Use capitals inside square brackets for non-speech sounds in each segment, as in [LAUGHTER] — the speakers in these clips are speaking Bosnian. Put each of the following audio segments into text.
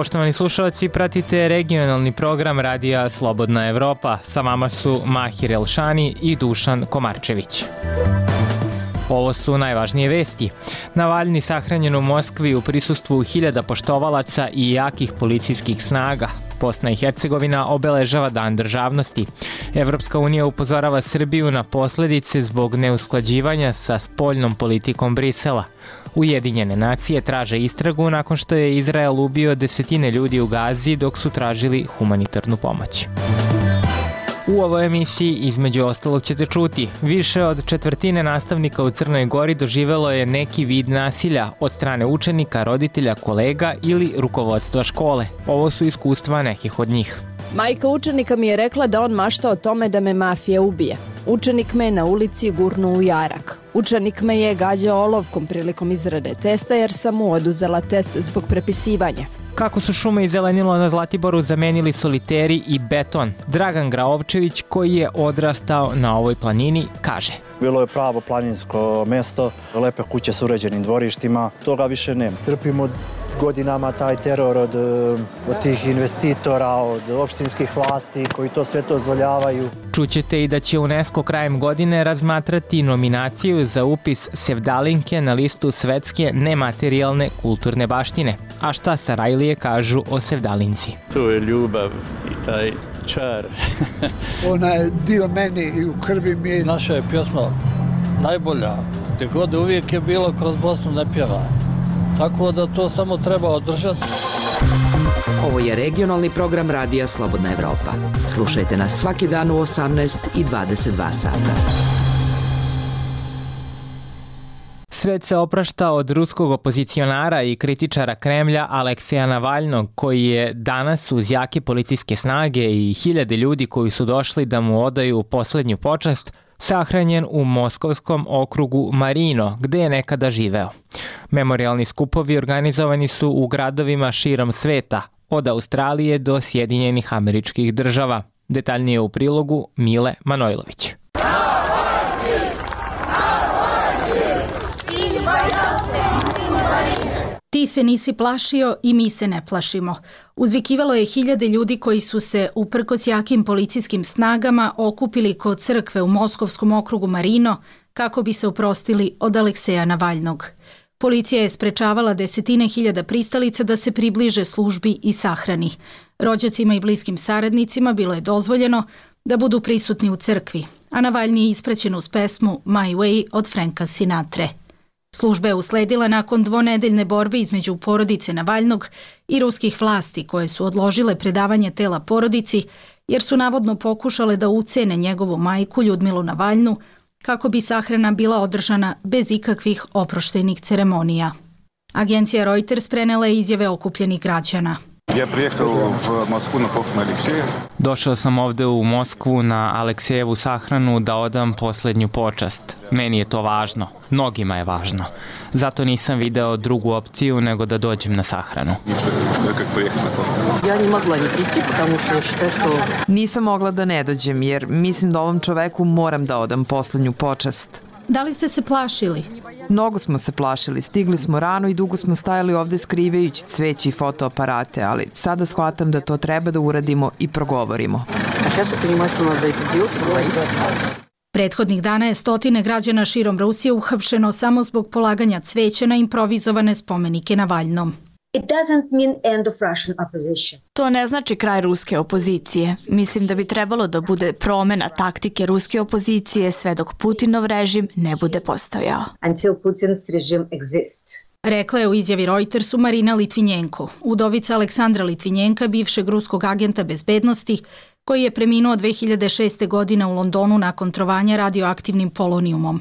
Poštovani slušalci, pratite regionalni program Radija Slobodna Evropa. Sa vama su Mahir Elšani i Dušan Komarčević. Ovo su najvažnije vesti. Navalni sahranjen u Moskvi u prisustvu hiljada poštovalaca i jakih policijskih snaga. Bosna i Hercegovina obeležava dan državnosti. Evropska unija upozorava Srbiju na posljedice zbog neusklađivanja sa spoljnom politikom Brisela. Ujedinjene nacije traže istragu nakon što je Izrael ubio desetine ljudi u Gazi dok su tražili humanitarnu pomoć. U ovoj emisiji između ostalog ćete čuti. Više od četvrtine nastavnika u Crnoj Gori doživelo je neki vid nasilja od strane učenika, roditelja, kolega ili rukovodstva škole. Ovo su iskustva nekih od njih. Majka učenika mi je rekla da on mašta o tome da me mafija ubije. Učenik me je na ulici gurnu u jarak. Učenik me je gađao olovkom prilikom izrade testa jer sam mu oduzela test zbog prepisivanja. Kako su šume i zelenilo na Zlatiboru zamenili soliteri i beton? Dragan Graovčević, koji je odrastao na ovoj planini, kaže. Bilo je pravo planinsko mesto, lepe kuće s uređenim dvorištima, toga više nema. Trpimo godinama taj teror od, od tih investitora, od opštinskih vlasti koji to sve to zvoljavaju. Čućete i da će UNESCO krajem godine razmatrati nominaciju za upis Sevdalinke na listu svetske nematerijalne kulturne baštine. A šta Sarajlije kažu o Sevdalinci? To je ljubav i taj čar. [LAUGHS] Ona je dio meni i u krvi mi je. Naša je pjesma najbolja. Te god uvijek je bilo kroz Bosnu ne pjeva. Tako da to samo treba održati. Ovo je regionalni program Radija Slobodna Evropa. Slušajte nas svaki dan u 18 i 22 sata. Svet se oprašta od ruskog opozicionara i kritičara Kremlja Alekseja Navaljnog, koji je danas uz jake policijske snage i hiljade ljudi koji su došli da mu odaju poslednju počast, sahranjen u moskovskom okrugu Marino, gde je nekada živeo. Memorialni skupovi organizovani su u gradovima širom sveta, od Australije do Sjedinjenih američkih država. Detaljnije u prilogu Mile Manojlović. Ti se nisi plašio i mi se ne plašimo. Uzvikivalo je hiljade ljudi koji su se, uprkos jakim policijskim snagama, okupili kod crkve u Moskovskom okrugu Marino kako bi se uprostili od Alekseja Navaljnog. Policija je sprečavala desetine hiljada pristalica da se približe službi i sahrani. Rođacima i bliskim saradnicima bilo je dozvoljeno da budu prisutni u crkvi, a Navalni je ispraćen uz pesmu My Way od Franka Sinatre. Služba je usledila nakon dvonedeljne borbe između porodice Navalnog i ruskih vlasti koje su odložile predavanje tela porodici jer su navodno pokušale da ucene njegovu majku Ljudmilu Navalnu kako bi sahrana bila održana bez ikakvih oproštenih ceremonija. Agencija Reuters prenela je izjave okupljenih građana – Ja prijehao v Moskvu na pohranu Alekseja. Došao sam ovde u Moskvu na Aleksejevu sahranu da odam poslednju počast. Meni je to važno. Mnogima je važno. Zato nisam video drugu opciju nego da dođem na sahranu. Nisam mogla da ne dođem jer mislim da ovom čoveku moram da odam poslednju počast. Da li ste se plašili? Mnogo smo se plašili. Stigli smo rano i dugo smo stajali ovde skrivajući cveći i fotoaparate, ali sada shvatam da to treba da uradimo i progovorimo. Prethodnih dana je stotine građana širom Rusije uhapšeno samo zbog polaganja cveća na improvizovane spomenike na Valjnom. It doesn't mean end of Russian opposition. To ne znači kraj ruske opozicije. Mislim da bi trebalo da bude promena taktike ruske opozicije sve dok Putinov režim ne bude postojao. Until Putin's regime exists. Rekla je u izjavi Reutersu Marina Litvinjenko, udovica Aleksandra Litvinjenka, bivšeg ruskog agenta bezbednosti, koji je preminuo 2006. godine u Londonu nakon trovanja radioaktivnim polonijumom.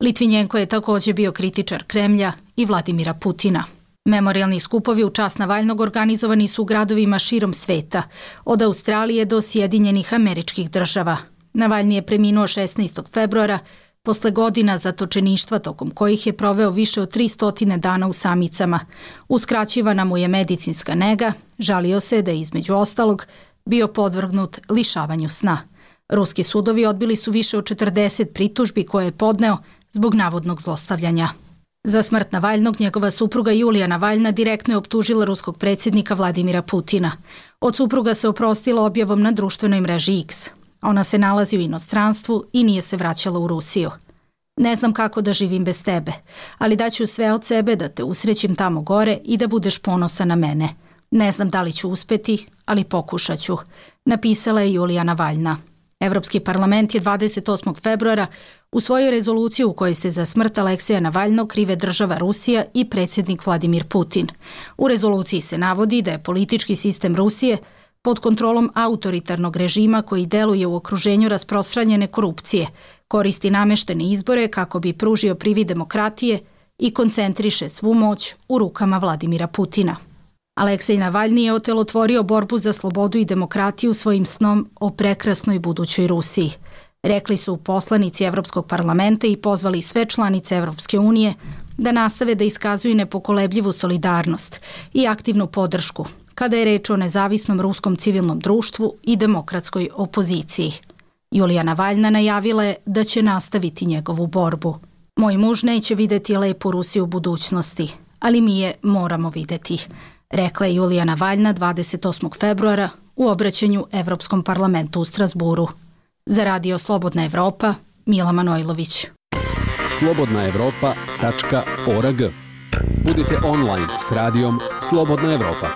Litvinjenko je također bio kritičar Kremlja i Vladimira Putina. Memorialni skupovi u čast Navalnog organizovani su u gradovima širom sveta, od Australije do Sjedinjenih američkih država. Navalni je preminuo 16. februara, posle godina zatočeništva tokom kojih je proveo više od 300 dana u samicama. Uskraćivana mu je medicinska nega, žalio se da je između ostalog bio podvrgnut lišavanju sna. Ruski sudovi odbili su više od 40 pritužbi koje je podneo zbog navodnog zlostavljanja. Za smrt Navaljnog njegova supruga Julija Navaljna direktno je optužila ruskog predsjednika Vladimira Putina. Od supruga se oprostila objavom na društvenoj mreži X. Ona se nalazi u inostranstvu i nije se vraćala u Rusiju. Ne znam kako da živim bez tebe, ali daću sve od sebe da te usrećim tamo gore i da budeš ponosa na mene. Ne znam da li ću uspeti, ali pokušat ću, napisala je Julija Navaljna. Evropski parlament je 28. februara u svojoj rezoluciji u kojoj se za smrt Alekseja Navalnog krive država Rusija i predsjednik Vladimir Putin. U rezoluciji se navodi da je politički sistem Rusije pod kontrolom autoritarnog režima koji deluje u okruženju rasprostranjene korupcije, koristi nameštene izbore kako bi pružio privi demokratije i koncentriše svu moć u rukama Vladimira Putina. Aleksej Navalni je otelotvorio borbu za slobodu i demokratiju svojim snom o prekrasnoj budućoj Rusiji. Rekli su poslanici Evropskog parlamenta i pozvali sve članice Evropske unije da nastave da iskazuju nepokolebljivu solidarnost i aktivnu podršku kada je reč o nezavisnom ruskom civilnom društvu i demokratskoj opoziciji. Julija Navaljna najavila je da će nastaviti njegovu borbu. Moj muž neće videti lepu Rusiju u budućnosti, ali mi je moramo videti, rekla je Julija Navalna 28. februara u obraćanju Evropskom parlamentu u Strasburu. Za radio Slobodna Evropa, Mila Manojlović. slobodnaevropa.org Budite online s radijom Slobodna Evropa.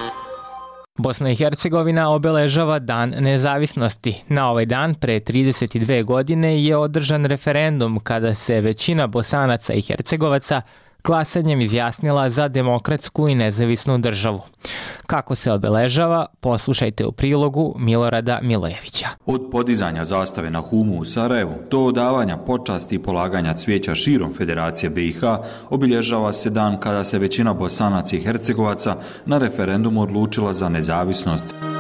Bosna i Hercegovina obeležava Dan nezavisnosti. Na ovaj dan, pre 32 godine, je održan referendum kada se većina bosanaca i hercegovaca glasanjem izjasnila za demokratsku i nezavisnu državu. Kako se obeležava, poslušajte u prilogu Milorada Milojevića. Od podizanja zastave na Humu u Sarajevu do odavanja počasti i polaganja cvijeća širom Federacije BiH obilježava se dan kada se većina bosanaca i hercegovaca na referendumu odlučila za nezavisnost.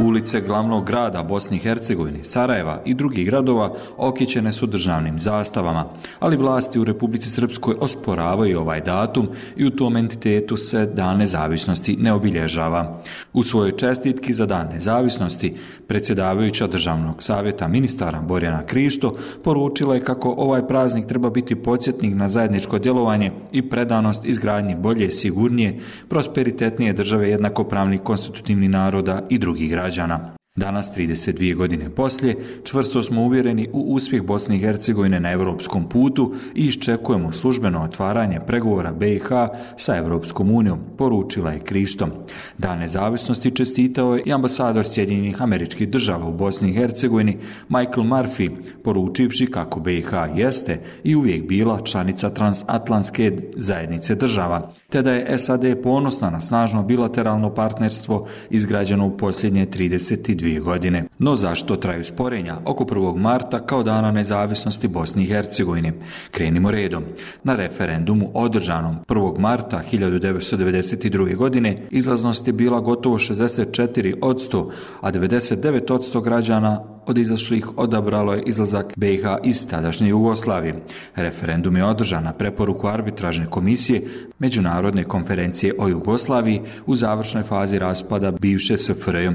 Ulice glavnog grada Bosni i Hercegovine, Sarajeva i drugih gradova okićene su državnim zastavama, ali vlasti u Republici Srpskoj osporavaju ovaj datum i u tom entitetu se Dan nezavisnosti ne obilježava. U svojoj čestitki za Dan nezavisnosti predsjedavajuća državnog savjeta ministara Borjana Krišto poručila je kako ovaj praznik treba biti podsjetnik na zajedničko djelovanje i predanost izgradnji bolje, sigurnije, prosperitetnije države jednakopravnih konstitutivnih naroda i drugih građana građana. Danas, 32 godine poslije, čvrsto smo uvjereni u uspjeh Bosne i Hercegovine na evropskom putu i iščekujemo službeno otvaranje pregovora BiH sa Evropskom unijom, poručila je Krištom. Dan nezavisnosti čestitao je i ambasador Sjedinjenih američkih država u Bosni i Hercegovini Michael Murphy, poručivši kako BiH jeste i uvijek bila članica transatlantske zajednice država, te da je SAD ponosna na snažno bilateralno partnerstvo izgrađeno u posljednje 32 dvije godine. No zašto traju sporenja oko 1. marta kao dana nezavisnosti Bosni i Hercegovine? Krenimo redom. Na referendumu održanom 1. marta 1992. godine izlaznost je bila gotovo 64 od 100, a 99 od 100 građana od izašlih odabralo je izlazak BiH iz tadašnje Jugoslavije. Referendum je održan na preporuku arbitražne komisije Međunarodne konferencije o Jugoslaviji u završnoj fazi raspada bivše SFRJ.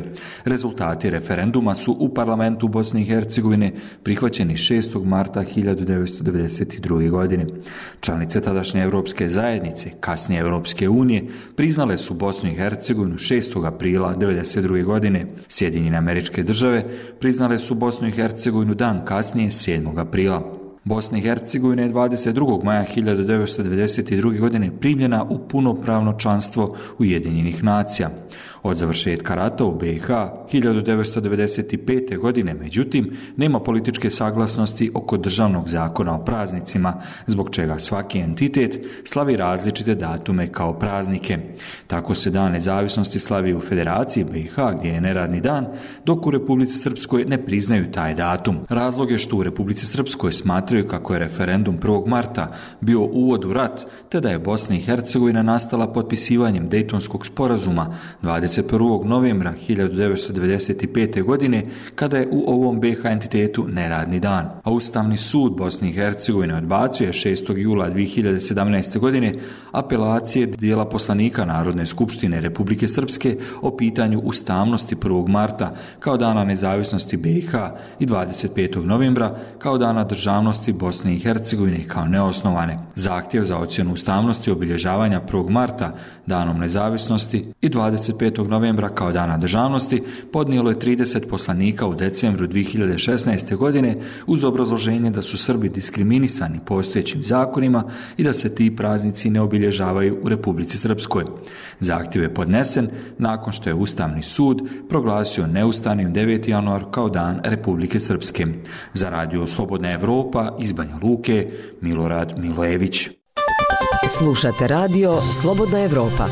Rezultati referenduma su u parlamentu Bosne i Hercegovine prihvaćeni 6. marta 1992. godine. Članice tadašnje Evropske zajednice, kasnije Evropske unije, priznale su Bosnu i Hercegovinu 6. aprila 1992. godine. Sjedinjene američke države priznale su Bosnu i Hercegovinu dan kasnije 7. aprila. Bosna i Hercegovina je 22. maja 1992. godine primljena u punopravno članstvo Ujedinjenih nacija. Od završetka rata u BiH 1995. godine, međutim, nema političke saglasnosti oko državnog zakona o praznicima, zbog čega svaki entitet slavi različite datume kao praznike. Tako se dan nezavisnosti slavi u Federaciji BiH, gdje je neradni dan, dok u Republici Srpskoj ne priznaju taj datum. Razlog je što u Republici Srpskoj smatraju kako je referendum 1. marta bio uvod u rat, te da je Bosna i Hercegovina nastala potpisivanjem Dejtonskog sporazuma 21. novembra 1995. godine, kada je u ovom BH entitetu neradni dan. A Ustavni sud Bosne i Hercegovine odbacuje 6. jula 2017. godine apelacije dijela poslanika Narodne skupštine Republike Srpske o pitanju ustavnosti 1. marta kao dana nezavisnosti BiH i 25. novembra kao dana državnosti ustavnosti Bosne i Hercegovine kao neosnovane. Zahtjev za ocjenu ustavnosti obilježavanja 1. marta danom nezavisnosti i 25. novembra kao dana državnosti podnijelo je 30 poslanika u decembru 2016. godine uz obrazloženje da su Srbi diskriminisani postojećim zakonima i da se ti praznici ne obilježavaju u Republici Srpskoj. Zahtjev je podnesen nakon što je Ustavni sud proglasio neustavnim 9. januar kao dan Republike Srpske. Za radio Slobodna Evropa iz Banja Luke, Milorad Milojević. Slušate radio Slobodna Evropa.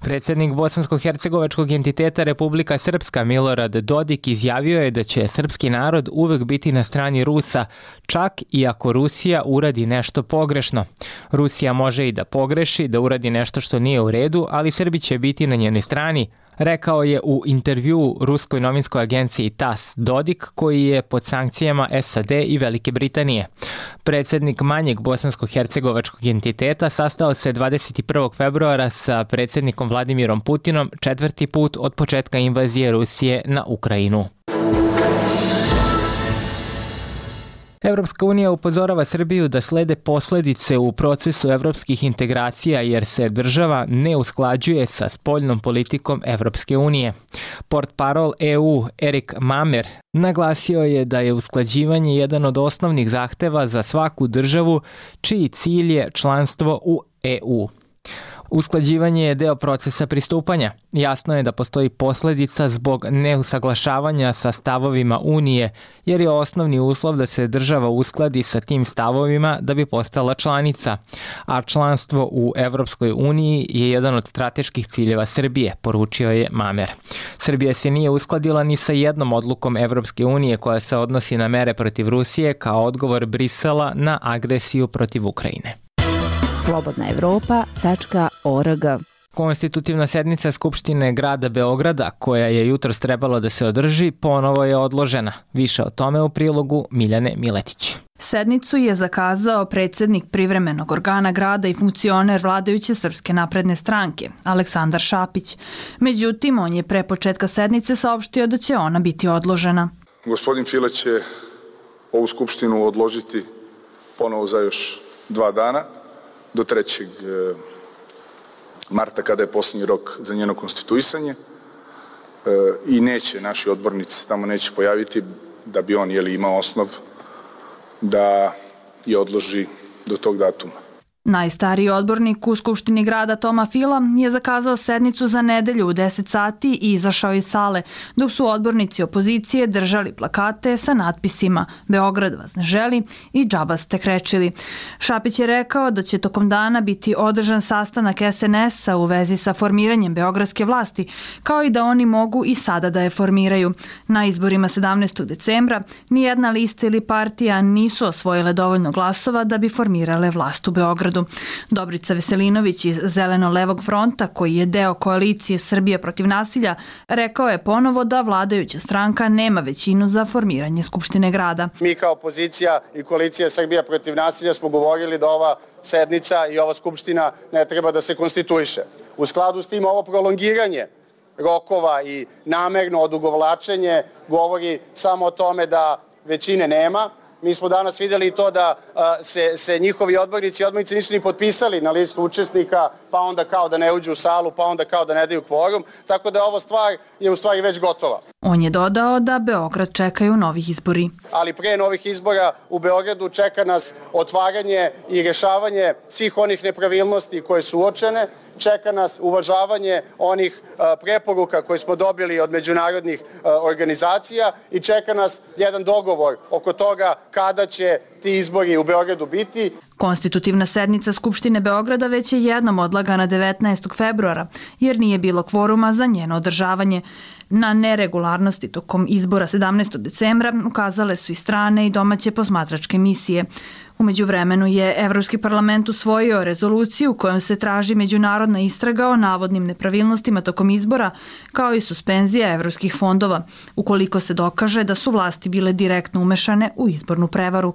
Predsjednik Bosansko-Hercegovačkog entiteta Republika Srpska Milorad Dodik izjavio je da će srpski narod uvek biti na strani Rusa, čak i ako Rusija uradi nešto pogrešno. Rusija može i da pogreši, da uradi nešto što nije u redu, ali Srbi će biti na njenoj strani, rekao je u intervju ruskoj novinskoj agenciji TAS Dodik, koji je pod sankcijama SAD i Velike Britanije. Predsednik manjeg bosansko-hercegovačkog entiteta sastao se 21. februara sa predsednikom Vladimirom Putinom četvrti put od početka invazije Rusije na Ukrajinu. Evropska unija upozorava Srbiju da slede posledice u procesu evropskih integracija jer se država ne usklađuje sa spoljnom politikom Evropske unije. Port parol EU Erik Mamer naglasio je da je usklađivanje jedan od osnovnih zahteva za svaku državu čiji cilj je članstvo u EU. Usklađivanje je deo procesa pristupanja. Jasno je da postoji posledica zbog neusaglašavanja sa stavovima Unije, jer je osnovni uslov da se država uskladi sa tim stavovima da bi postala članica. A članstvo u Evropskoj uniji je jedan od strateških ciljeva Srbije, poručio je Mamer. Srbija se nije uskladila ni sa jednom odlukom Evropske unije koja se odnosi na mere protiv Rusije kao odgovor Brisela na agresiju protiv Ukrajine slobodnaevropa.org. Konstitutivna sednica Skupštine grada Beograda, koja je jutro trebalo da se održi, ponovo je odložena. Više o tome u prilogu Miljane Miletić. Sednicu je zakazao predsjednik privremenog organa grada i funkcioner vladajuće Srpske napredne stranke, Aleksandar Šapić. Međutim, on je pre početka sednice saopštio da će ona biti odložena. Gospodin Fila će ovu skupštinu odložiti ponovo za još dva dana, do 3. E, marta kada je posljednji rok za njeno konstituisanje e, i neće naši odbornici tamo neće pojaviti da bi on jeli, imao osnov da je odloži do tog datuma. Najstariji odbornik u Skupštini grada Toma Fila je zakazao sednicu za nedelju u 10 sati i izašao iz sale, dok su odbornici opozicije držali plakate sa natpisima Beograd vas ne želi i džaba ste krećili. Šapić je rekao da će tokom dana biti održan sastanak SNS-a u vezi sa formiranjem beogradske vlasti, kao i da oni mogu i sada da je formiraju. Na izborima 17. decembra nijedna lista ili partija nisu osvojile dovoljno glasova da bi formirale vlast u Beogradu. Beogradu. Dobrica Veselinović iz Zeleno-levog fronta, koji je deo koalicije Srbije protiv nasilja, rekao je ponovo da vladajuća stranka nema većinu za formiranje Skupštine grada. Mi kao opozicija i koalicija Srbija protiv nasilja smo govorili da ova sednica i ova Skupština ne treba da se konstituiše. U skladu s tim ovo prolongiranje rokova i namerno odugovlačenje govori samo o tome da većine nema, Mi smo danas vidjeli to da se, se njihovi odbornici i odbornici nisu ni potpisali na listu učesnika, pa onda kao da ne uđu u salu, pa onda kao da ne daju kvorum, tako da ova stvar je u stvari već gotova. On je dodao da Beograd čekaju novih izbori. Ali pre novih izbora u Beogradu čeka nas otvaranje i rješavanje svih onih nepravilnosti koje su uočene, čeka nas uvažavanje onih e, preporuka koje smo dobili od međunarodnih e, organizacija i čeka nas jedan dogovor oko toga kada će ti izbori u Beogradu biti. Konstitutivna sednica Skupštine Beograda već je jednom odlagana 19. februara, jer nije bilo kvoruma za njeno održavanje. Na neregularnosti tokom izbora 17. decembra ukazale su i strane i domaće posmatračke misije. Umeđu vremenu je Evropski parlament usvojio rezoluciju kojom se traži međunarodna istraga o navodnim nepravilnostima tokom izbora, kao i suspenzija evropskih fondova, ukoliko se dokaže da su vlasti bile direktno umešane u izbornu prevaru.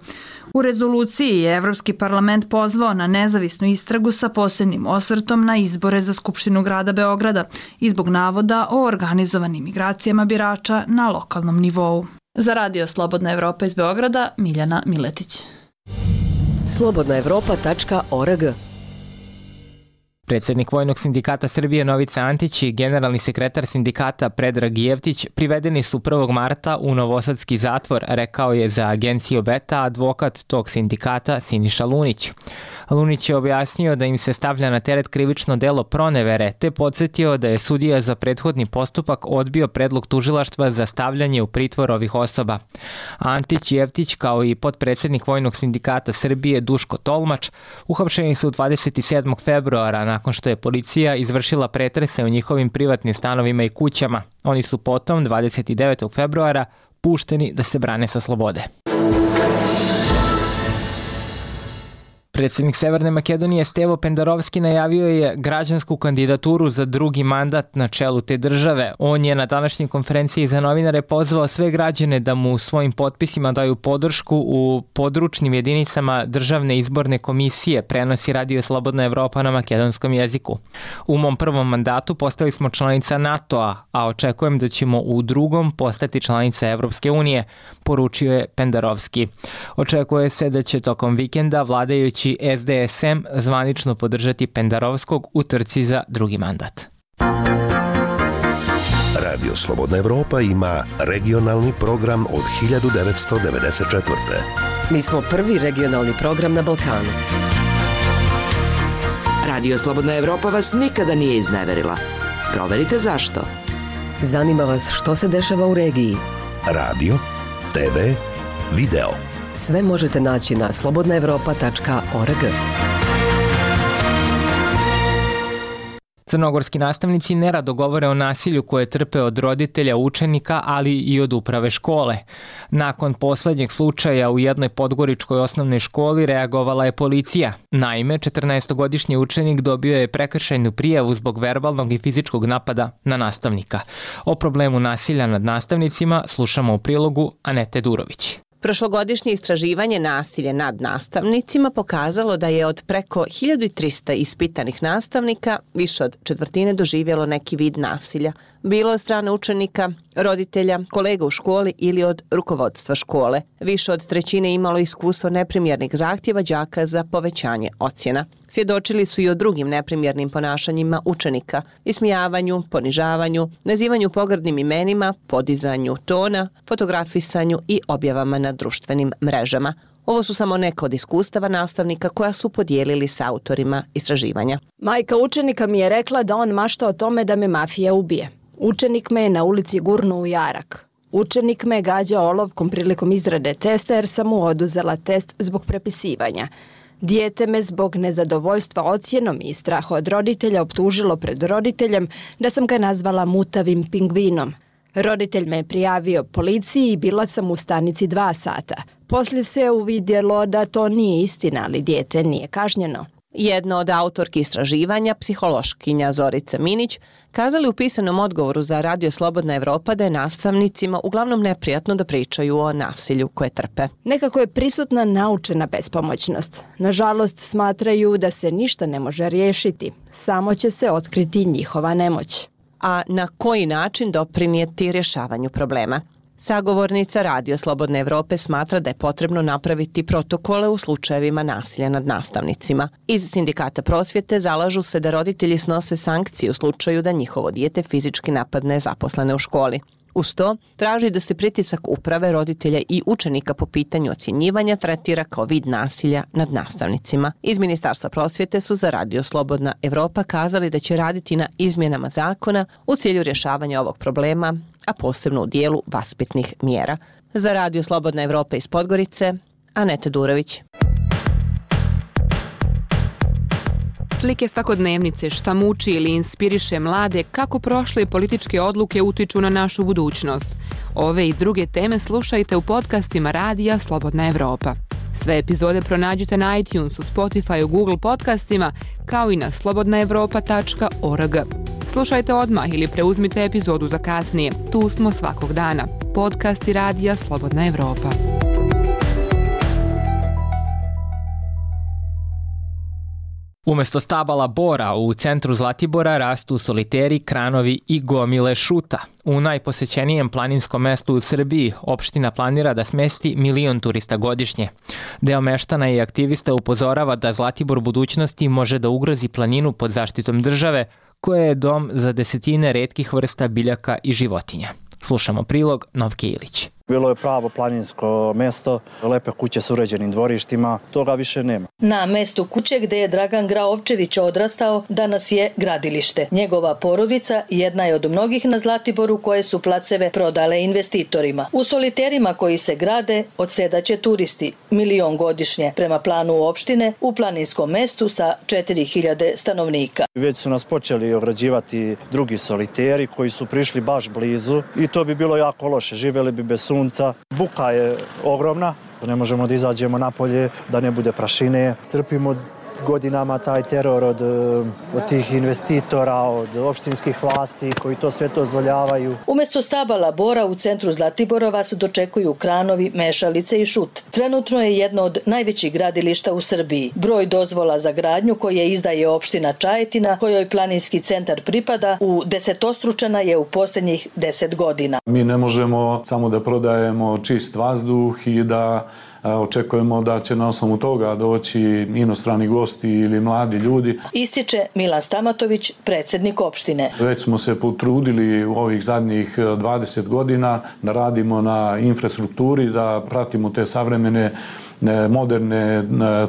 U rezoluciji je Evropski parlament pozvao na nezavisnu istragu sa posebnim osvrtom na izbore za Skupštinu grada Beograda i zbog navoda o organizovanim migracijama birača na lokalnom nivou. Za radio Slobodna Evropa iz Beograda, Miljana Miletić slobodnaevropa.org Predsednik Vojnog sindikata Srbije Novica Antić i generalni sekretar sindikata Predrag Jevtić privedeni su 1. marta u Novosadski zatvor, rekao je za agenciju Beta advokat tog sindikata Siniša Lunić. Lunić je objasnio da im se stavlja na teret krivično delo pronevere, te podsjetio da je sudija za prethodni postupak odbio predlog tužilaštva za stavljanje u pritvor ovih osoba. Antić i Jevtić, kao i potpredsednik Vojnog sindikata Srbije Duško Tolmač, uhapšeni su 27. februara nakon što je policija izvršila pretrese u njihovim privatnim stanovima i kućama. Oni su potom, 29. februara, pušteni da se brane sa slobode. Predsednik Severne Makedonije Stevo Pendarovski najavio je građansku kandidaturu za drugi mandat na čelu te države. On je na današnjoj konferenciji za novinare pozvao sve građane da mu svojim potpisima daju podršku u područnim jedinicama državne izborne komisije, prenosi Radio Slobodna Evropa na makedonskom jeziku. U mom prvom mandatu postali smo članica NATO-a, a očekujem da ćemo u drugom postati članica Evropske unije, poručio je Pendarovski. Očekuje se da će tokom vikenda vladajući će SDSM zvanično podržati Pendarovskog u trci za drugi mandat. Radio Slobodna Evropa ima regionalni program od 1994. Mi smo prvi regionalni program na Balkanu. Radio Slobodna Evropa vas nikada nije izneverila. Proverite zašto. Zanima vas što se dešava u regiji. Radio, TV, video. Sve možete naći na slobodnaevropa.org. Crnogorski nastavnici nerado govore o nasilju koje trpe od roditelja učenika, ali i od uprave škole. Nakon poslednjeg slučaja u jednoj podgoričkoj osnovnoj školi reagovala je policija. Naime, 14-godišnji učenik dobio je prekršajnu prijavu zbog verbalnog i fizičkog napada na nastavnika. O problemu nasilja nad nastavnicima slušamo u prilogu Anete Durović. Prošlogodišnje istraživanje nasilje nad nastavnicima pokazalo da je od preko 1300 ispitanih nastavnika više od četvrtine doživjelo neki vid nasilja, bilo od strane učenika, roditelja, kolega u školi ili od rukovodstva škole. Više od trećine imalo iskustvo neprimjernih zahtjeva đaka za povećanje ocjena. Svjedočili su i o drugim neprimjernim ponašanjima učenika, ismijavanju, ponižavanju, nazivanju pogrdnim imenima, podizanju tona, fotografisanju i objavama na društvenim mrežama. Ovo su samo neka od iskustava nastavnika koja su podijelili sa autorima istraživanja. Majka učenika mi je rekla da on mašta o tome da me mafija ubije. Učenik me je na ulici gurnuo u jarak. Učenik me je gađao olovkom prilikom izrade testa jer sam mu oduzela test zbog prepisivanja. Dijete me zbog nezadovoljstva ocjenom i straha od roditelja optužilo pred roditeljem da sam ga nazvala mutavim pingvinom. Roditelj me je prijavio policiji i bila sam u stanici dva sata. Poslije se uvidjelo da to nije istina, ali dijete nije kažnjeno. Jedna od autorki istraživanja, psihološkinja Zorica Minić, kazali u pisanom odgovoru za Radio Slobodna Evropa da je nastavnicima uglavnom neprijatno da pričaju o nasilju koje trpe. Nekako je prisutna naučena bespomoćnost. Nažalost, smatraju da se ništa ne može riješiti. Samo će se otkriti njihova nemoć. A na koji način doprinijeti rješavanju problema? Sagovornica Radio Slobodne Evrope smatra da je potrebno napraviti protokole u slučajevima nasilja nad nastavnicima. Iz sindikata prosvjete zalažu se da roditelji snose sankcije u slučaju da njihovo dijete fizički napadne zaposlene u školi. Uz to, traži da se pritisak uprave roditelja i učenika po pitanju ocjenjivanja tretira kao vid nasilja nad nastavnicima. Iz Ministarstva prosvjete su za Radio Slobodna Evropa kazali da će raditi na izmjenama zakona u cilju rješavanja ovog problema, a posebno u dijelu vaspitnih mjera. Za Radio Slobodna Evropa iz Podgorice, Aneta Durović. Slike svakodnevnice šta muči ili inspiriše mlade kako prošle političke odluke utiču na našu budućnost. Ove i druge teme slušajte u podcastima Radija Slobodna Evropa. Sve epizode pronađite na iTunesu, Spotifyu, Google podcastima, kao i na slobodnaevropa.org. Slušajte odmah ili preuzmite epizodu za kasnije. Tu smo svakog dana. Podcast i Radija Slobodna Evropa. Umesto stabala bora u centru Zlatibora rastu soliteri, kranovi i gomile šuta. U najposećenijem planinskom mestu u Srbiji opština planira da smesti milion turista godišnje. Deo meštana i aktivista upozorava da Zlatibor budućnosti može da ugrozi planinu pod zaštitom države, koja je dom za desetine redkih vrsta biljaka i životinja. Slušamo prilog Novke Ilić. Bilo je pravo planinsko mesto, lepe kuće s uređenim dvorištima, toga više nema. Na mestu kuće gde je Dragan Graovčević odrastao, danas je gradilište. Njegova porodica jedna je od mnogih na Zlatiboru koje su placeve prodale investitorima. U soliterima koji se grade odsedaće turisti, milion godišnje, prema planu opštine, u planinskom mestu sa 4000 stanovnika. Već su nas počeli ograđivati drugi soliteri koji su prišli baš blizu i to bi bilo jako loše, živeli bi bez sunca. Buka je ogromna, ne možemo da izađemo napolje, da ne bude prašine. Trpimo godinama taj teror od, eh, od tih investitora, od opštinskih vlasti koji to sve to dozvoljavaju. Umesto stabala Bora u centru Zlatibora vas dočekuju kranovi, mešalice i šut. Trenutno je jedno od najvećih gradilišta u Srbiji. Broj dozvola za gradnju koje izdaje opština Čajetina, kojoj planinski centar pripada, u desetostručana je u posljednjih deset godina. Mi ne možemo samo da prodajemo čist vazduh i da očekujemo da će na osnovu toga doći inostrani gosti ili mladi ljudi. Ističe Milan Stamatović, predsjednik opštine. Već smo se potrudili u ovih zadnjih 20 godina da radimo na infrastrukturi, da pratimo te savremene E, moderne e,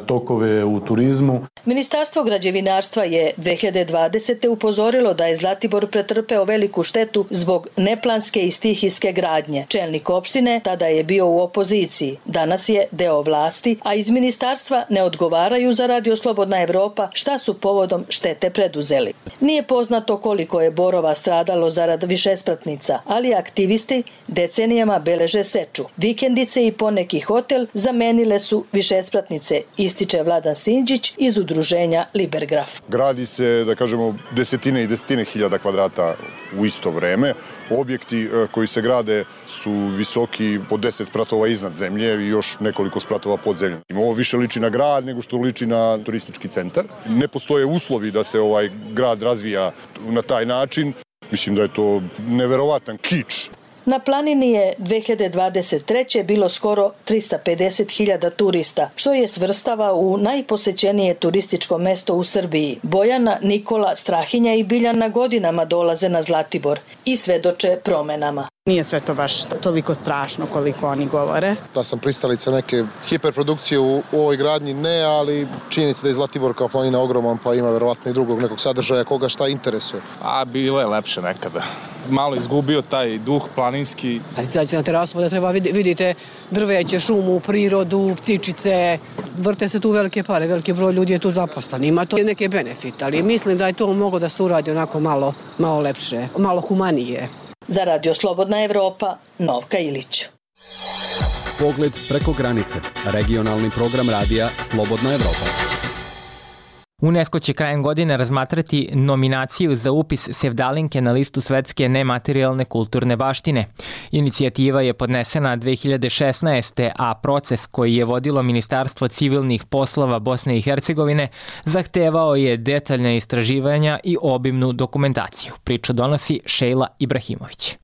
tokove u turizmu. Ministarstvo građevinarstva je 2020. upozorilo da je Zlatibor pretrpeo veliku štetu zbog neplanske i stihijske gradnje. Čelnik opštine tada je bio u opoziciji. Danas je deo vlasti, a iz ministarstva ne odgovaraju za Radio Slobodna Evropa šta su povodom štete preduzeli. Nije poznato koliko je borova stradalo zarad višespratnica, ali aktivisti decenijama beleže seču. Vikendice i poneki hotel zamenile su višespratnice, ističe Vladan Sinđić iz udruženja Libergraf. Gradi se, da kažemo, desetine i desetine hiljada kvadrata u isto vreme. Objekti e, koji se grade su visoki po 10 spratova iznad zemlje i još nekoliko spratova pod zemljom. Ovo više liči na grad nego što liči na turistički centar. Ne postoje uslovi da se ovaj grad razvija na taj način. Mislim da je to neverovatan kič Na planini je 2023. bilo skoro 350.000 turista, što je svrstava u najposećenije turističko mesto u Srbiji. Bojana, Nikola, Strahinja i Biljana godinama dolaze na Zlatibor i svedoče promenama. Nije sve to baš toliko strašno koliko oni govore. Da sam pristalica neke hiperprodukcije u, u ovoj gradnji, ne, ali činjenica da je Zlatibor kao planina ogroman, pa ima verovatno i drugog nekog sadržaja koga šta interesuje. A bilo je lepše nekada. Malo izgubio taj duh planinski. Kad izađete na terasu, da treba vidite drveće, šumu, prirodu, ptičice. Vrte se tu velike pare, veliki broj ljudi je tu zaposlan. Ima to neke benefit, ali mislim da je to moglo da se uradi onako malo, malo lepše, malo humanije. Za Radio Slobodna Evropa, Novka Ilić. Pogled preko granice. Regionalni program radija Slobodna Evropa. UNESCO će krajem godine razmatrati nominaciju za upis Sevdalinke na listu svetske nematerijalne kulturne baštine. Inicijativa je podnesena 2016. a proces koji je vodilo Ministarstvo civilnih poslova Bosne i Hercegovine zahtevao je detaljne istraživanja i obimnu dokumentaciju. Priču donosi Šejla Ibrahimović.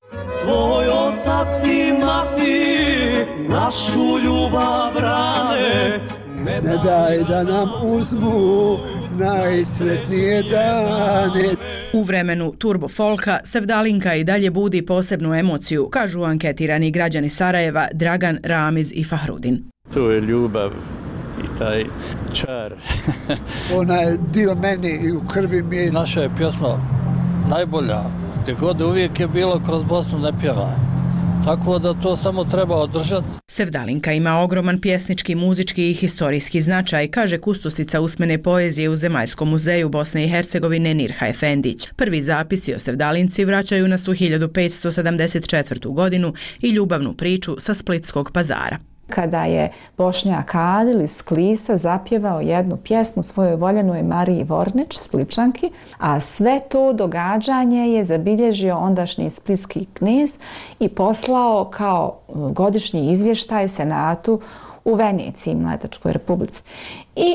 Tvoj otac i mati našu ljubav brane, ne daj da nam uzmu najsretnije dane. U vremenu Turbo Folka Sevdalinka i dalje budi posebnu emociju, kažu anketirani građani Sarajeva Dragan Ramiz i Fahrudin. To je ljubav i taj čar. [LAUGHS] Ona je dio meni i u krvi mi je. Naša je pjesma najbolja. Gde god uvijek je bilo kroz Bosnu ne pjeva. Tako da to samo treba održati. Sevdalinka ima ogroman pjesnički, muzički i historijski značaj, kaže kustosica usmene poezije u Zemaljskom muzeju Bosne i Hercegovine Nirha Efendić. Prvi zapisi o Sevdalinci vraćaju nas u 1574. godinu i ljubavnu priču sa Splitskog pazara kada je Bošnjak Adil iz Klisa zapjevao jednu pjesmu svojoj voljenoj Mariji Vornić, Spličanki, a sve to događanje je zabilježio ondašnji splitski kniz i poslao kao e, godišnji izvještaj Senatu u Veneciji, Mletačkoj republici. I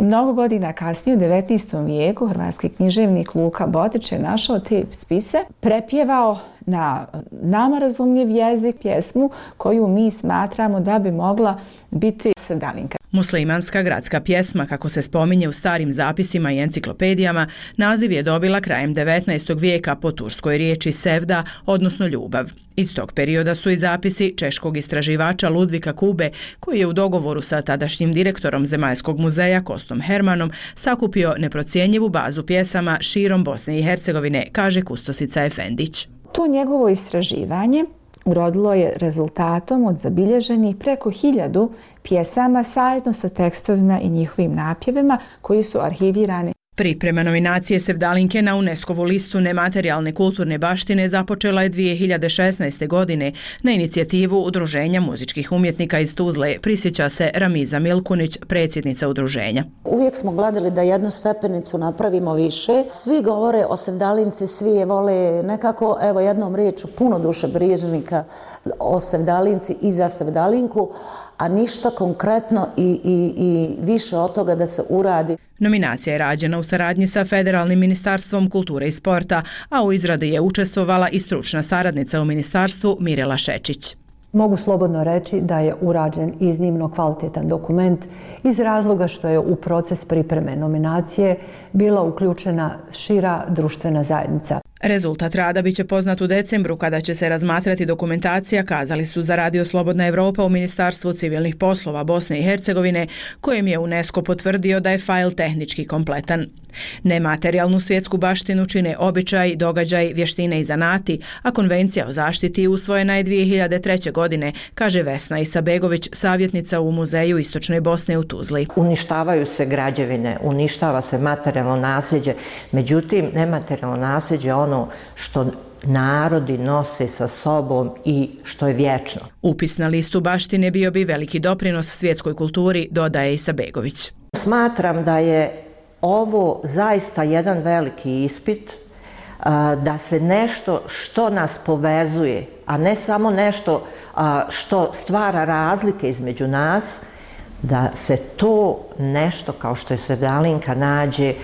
Mnogo godina kasnije, u 19. vijeku, hrvatski književnik Luka Botić je našao te spise, prepjevao na nama razumljiv jezik pjesmu koju mi smatramo da bi mogla biti sedalinka. Muslimanska gradska pjesma, kako se spominje u starim zapisima i enciklopedijama, naziv je dobila krajem 19. vijeka po turskoj riječi sevda, odnosno ljubav. Iz tog perioda su i zapisi češkog istraživača Ludvika Kube, koji je u dogovoru sa tadašnjim direktorom Zemaljskog muzeja Kostom Hermanom sakupio neprocijenjivu bazu pjesama širom Bosne i Hercegovine, kaže Kustosica Efendić. To njegovo istraživanje urodilo je rezultatom od zabilježenih preko hiljadu pjesama sajedno sa tekstovima i njihovim napjevima koji su arhivirani Priprema nominacije Sevdalinke na UNESCO-vu listu nematerijalne kulturne baštine započela je 2016. godine na inicijativu Udruženja muzičkih umjetnika iz Tuzle, prisjeća se Ramiza Milkunić, predsjednica udruženja. Uvijek smo gledali da jednu stepenicu napravimo više. Svi govore o Sevdalinci, svi je vole nekako, evo jednom riječu, puno duše brižnika o Sevdalinci i za Sevdalinku, a ništa konkretno i, i, i više od toga da se uradi. Nominacija je rađena u saradnji sa Federalnim ministarstvom kulture i sporta, a u izradi je učestvovala i stručna saradnica u ministarstvu Mirela Šečić. Mogu slobodno reći da je urađen iznimno kvalitetan dokument iz razloga što je u proces pripreme nominacije bila uključena šira društvena zajednica. Rezultat rada biće poznat u decembru kada će se razmatrati dokumentacija, kazali su za Radio Slobodna Evropa u Ministarstvu civilnih poslova Bosne i Hercegovine, kojem je UNESCO potvrdio da je fajl tehnički kompletan. Nematerijalnu svjetsku baštinu čine običaj, događaj, vještine i zanati, a konvencija o zaštiti usvojena je 2003. godine, kaže Vesna Isabegović, savjetnica u Muzeju Istočne Bosne u Tuzli. Uništavaju se građevine, uništava se materijalno nasljeđe, međutim, nematerijalno nasljeđe ono ono što narodi nose sa sobom i što je vječno. Upis na listu baštine bio bi veliki doprinos svjetskoj kulturi, dodaje Isa Begović. Smatram da je ovo zaista jedan veliki ispit da se nešto što nas povezuje, a ne samo nešto što stvara razlike između nas, da se to nešto kao što je Svedalinka nađe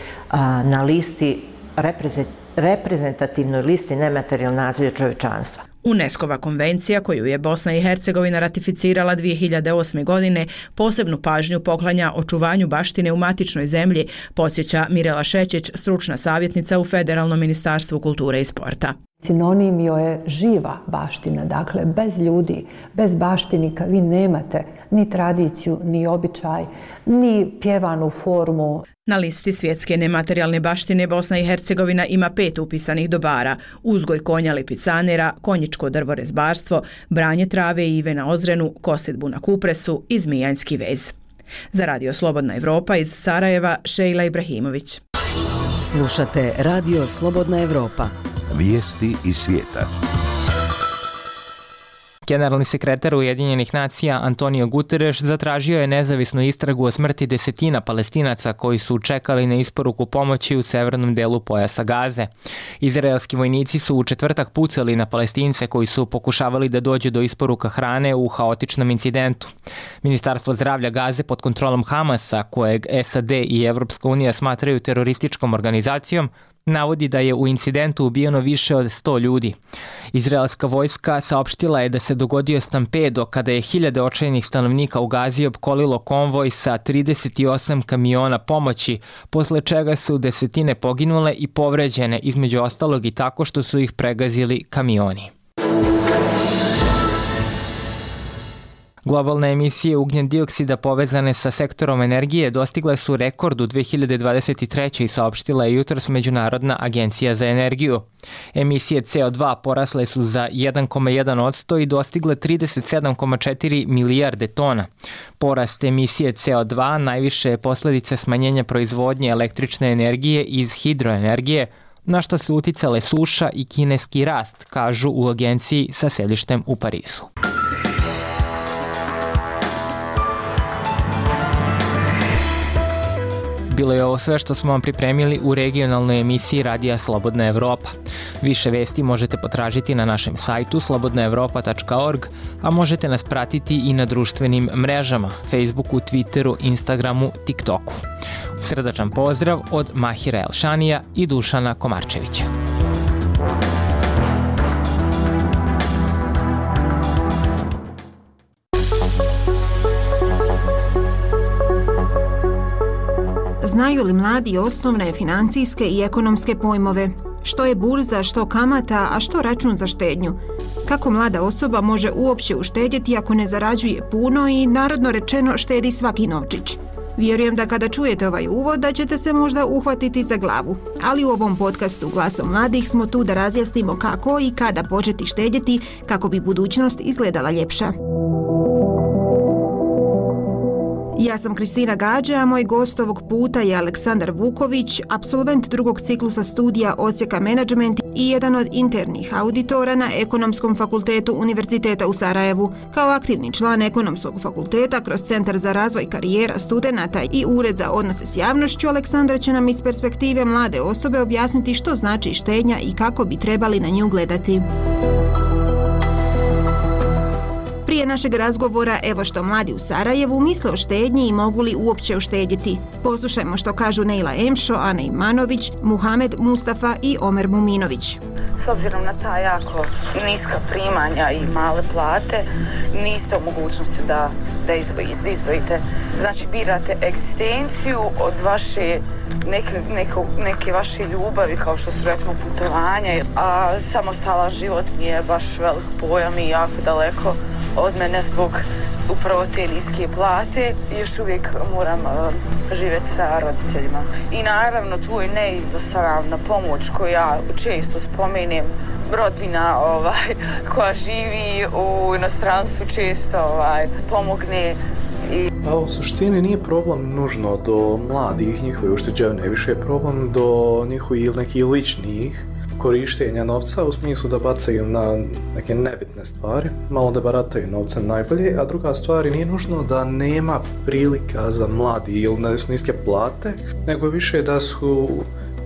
na listi reprezentativnosti reprezentativnoj listi nematerijalnog nasilja čovječanstva. UNESCO-va konvencija koju je Bosna i Hercegovina ratificirala 2008. godine posebnu pažnju poklanja očuvanju baštine u matičnoj zemlji, podsjeća Mirela Šećić, stručna savjetnica u Federalnom ministarstvu kulture i sporta. Sinonim joj je živa baština, dakle bez ljudi, bez baštinika vi nemate ni tradiciju, ni običaj, ni pjevanu formu. Na listi svjetske nematerijalne baštine Bosna i Hercegovina ima pet upisanih dobara. Uzgoj konja lipicanera, konjičko drvorezbarstvo, branje trave i ive na ozrenu, kosedbu na kupresu i zmijanski vez. Za Radio Slobodna Evropa iz Sarajeva, Šejla Ibrahimović. Slušate Radio Slobodna Evropa. Vijesti iz svijeta. Generalni sekretar Ujedinjenih nacija Antonio Guterres zatražio je nezavisnu istragu o smrti desetina palestinaca koji su čekali na isporuku pomoći u severnom delu pojasa Gaze. Izraelski vojnici su u četvrtak pucali na palestince koji su pokušavali da dođe do isporuka hrane u haotičnom incidentu. Ministarstvo zdravlja Gaze pod kontrolom Hamasa, kojeg SAD i Evropska unija smatraju terorističkom organizacijom, navodi da je u incidentu ubijeno više od 100 ljudi. Izraelska vojska saopštila je da se dogodio stampedo kada je hiljade očajnih stanovnika u Gazi opkolilo konvoj sa 38 kamiona pomoći, posle čega su desetine poginule i povređene između ostalog i tako što su ih pregazili kamioni. Globalne emisije ugljen dioksida povezane sa sektorom energije dostigle su rekord u 2023. i saopštila je jutros Međunarodna agencija za energiju. Emisije CO2 porasle su za 1,1% i dostigle 37,4 milijarde tona. Porast emisije CO2 najviše je posljedice smanjenja proizvodnje električne energije iz hidroenergije, na što su uticale suša i kineski rast, kažu u agenciji sa sedištem u Parisu. Bilo je ovo sve što smo vam pripremili u regionalnoj emisiji Radija Slobodna Evropa. Više vesti možete potražiti na našem sajtu slobodnaevropa.org, a možete nas pratiti i na društvenim mrežama, Facebooku, Twitteru, Instagramu, TikToku. Srdačan pozdrav od Mahira Elšanija i Dušana Komarčevića. Znaju li mladi osnovne financijske i ekonomske pojmove? Što je burza, što kamata, a što račun za štednju? Kako mlada osoba može uopće uštedjeti ako ne zarađuje puno i narodno rečeno štedi svaki novčić? Vjerujem da kada čujete ovaj uvod da ćete se možda uhvatiti za glavu. Ali u ovom podcastu Glasom mladih smo tu da razjasnimo kako i kada početi štedjeti kako bi budućnost izgledala ljepša. Ja sam Kristina Gađa, a moj gost ovog puta je Aleksandar Vuković, absolvent drugog ciklusa studija Odsjeka Management i jedan od internih auditora na Ekonomskom fakultetu Univerziteta u Sarajevu. Kao aktivni član Ekonomskog fakulteta kroz Centar za razvoj karijera studenta i Ured za odnose s javnošću, Aleksandar će nam iz perspektive mlade osobe objasniti što znači štednja i kako bi trebali na nju gledati. Prije našeg razgovora, evo što mladi u Sarajevu misle o štednji i mogu li uopće uštedjeti. Poslušajmo što kažu Neila Emšo, Ana Imanović, Muhamed Mustafa i Omer Muminović. S obzirom na ta jako niska primanja i male plate, niste u mogućnosti da, da izdvojite. Znači, birate egzistenciju od vaše neke, neke, neke vaše ljubavi kao što su recimo putovanja, a samostalan život mi je baš velik pojam i jako daleko od mene zbog upravo te niske plate još uvijek moram uh, živjeti sa roditeljima. I naravno tu je neizdosaravna pomoć koju ja često spomenem rodbina ovaj, koja živi u inostranstvu često ovaj, pomogne I... A u suštini nije problem nužno do mladih njihove ušteđevne, više je problem do njihovih ili nekih ličnih korištenja novca u smislu da bacaju na neke nebitne stvari, malo da barataju novcem najbolje, a druga stvar nije nužno da nema prilika za mladi ili da su niske plate, nego više da su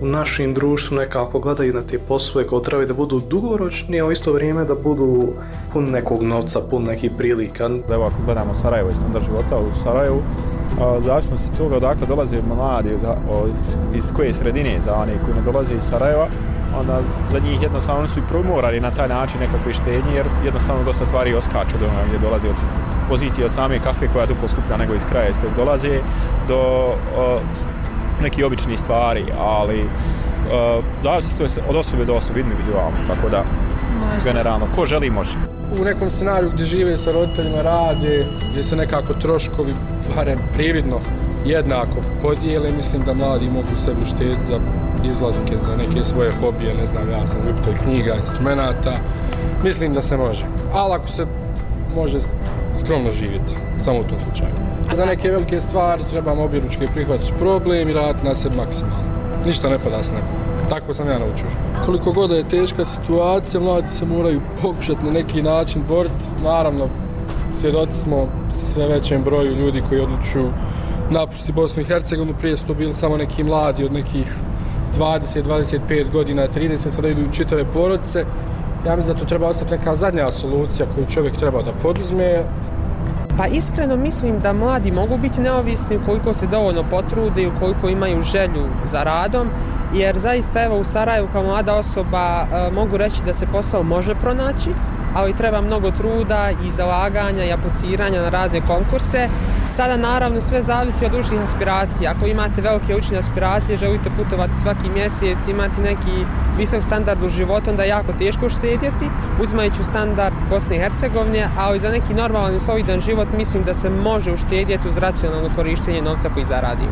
u našim društvu nekako gledaju na te poslove kao trebaju da budu dugoročni, a u isto vrijeme da budu pun nekog novca, pun nekih prilika. Evo ako gledamo Sarajevo i standard života u Sarajevu, zavisno se toga odakle dolaze mladi, iz koje sredine za one koji ne dolaze iz Sarajeva, onda za njih jednostavno su i promorali na taj način nekakve štednje, jer jednostavno dosta stvari oskaču do onoga gdje dolaze od pozicije od same kakve koja je duplo skuplja nego iz kraja iz kojeg dolaze, do o, neki obični stvari, ali uh, zavisi to je od osobe do osobe individualno, tako da može. generalno, ko želi može. U nekom scenariju gdje žive sa roditeljima rade, gdje se nekako troškovi, barem prividno, jednako podijele, mislim da mladi mogu sebi štediti za izlaske, za neke svoje hobije, ne znam, ja sam ljubitelj knjiga, instrumenta, mislim da se može. Ali ako se može skromno živjeti, samo u tom slučaju. Za neke velike stvari trebamo obje ručke prihvatiti problem i raditi na sebi maksimalno. Ništa ne pada s neba. Tako sam ja naučio što. Koliko god je teška situacija, mladi se moraju pokušati na neki način boriti. Naravno, svjedoci smo sve većem broju ljudi koji odlučuju napusti Bosnu i Hercegovinu. Prije su to bili samo neki mladi od nekih 20, 25 godina, 30, sada idu čitave porodice. Ja mislim da to treba ostati neka zadnja solucija koju čovjek treba da poduzme. Pa iskreno mislim da mladi mogu biti neovisni ukoliko se dovoljno potrude i ukoliko imaju želju za radom, jer zaista evo u Sarajevu kao mlada osoba e, mogu reći da se posao može pronaći, ali treba mnogo truda i zalaganja i apliciranja na razne konkurse. Sada naravno sve zavisi od učnih aspiracija. Ako imate velike učne aspiracije, želite putovati svaki mjesec, imati neki visok standard u životu, onda je jako teško štedjeti, uzimajući standard Bosne i Hercegovine, ali za neki normalan i solidan život mislim da se može uštedjeti uz racionalno korištenje novca koji zaradimo.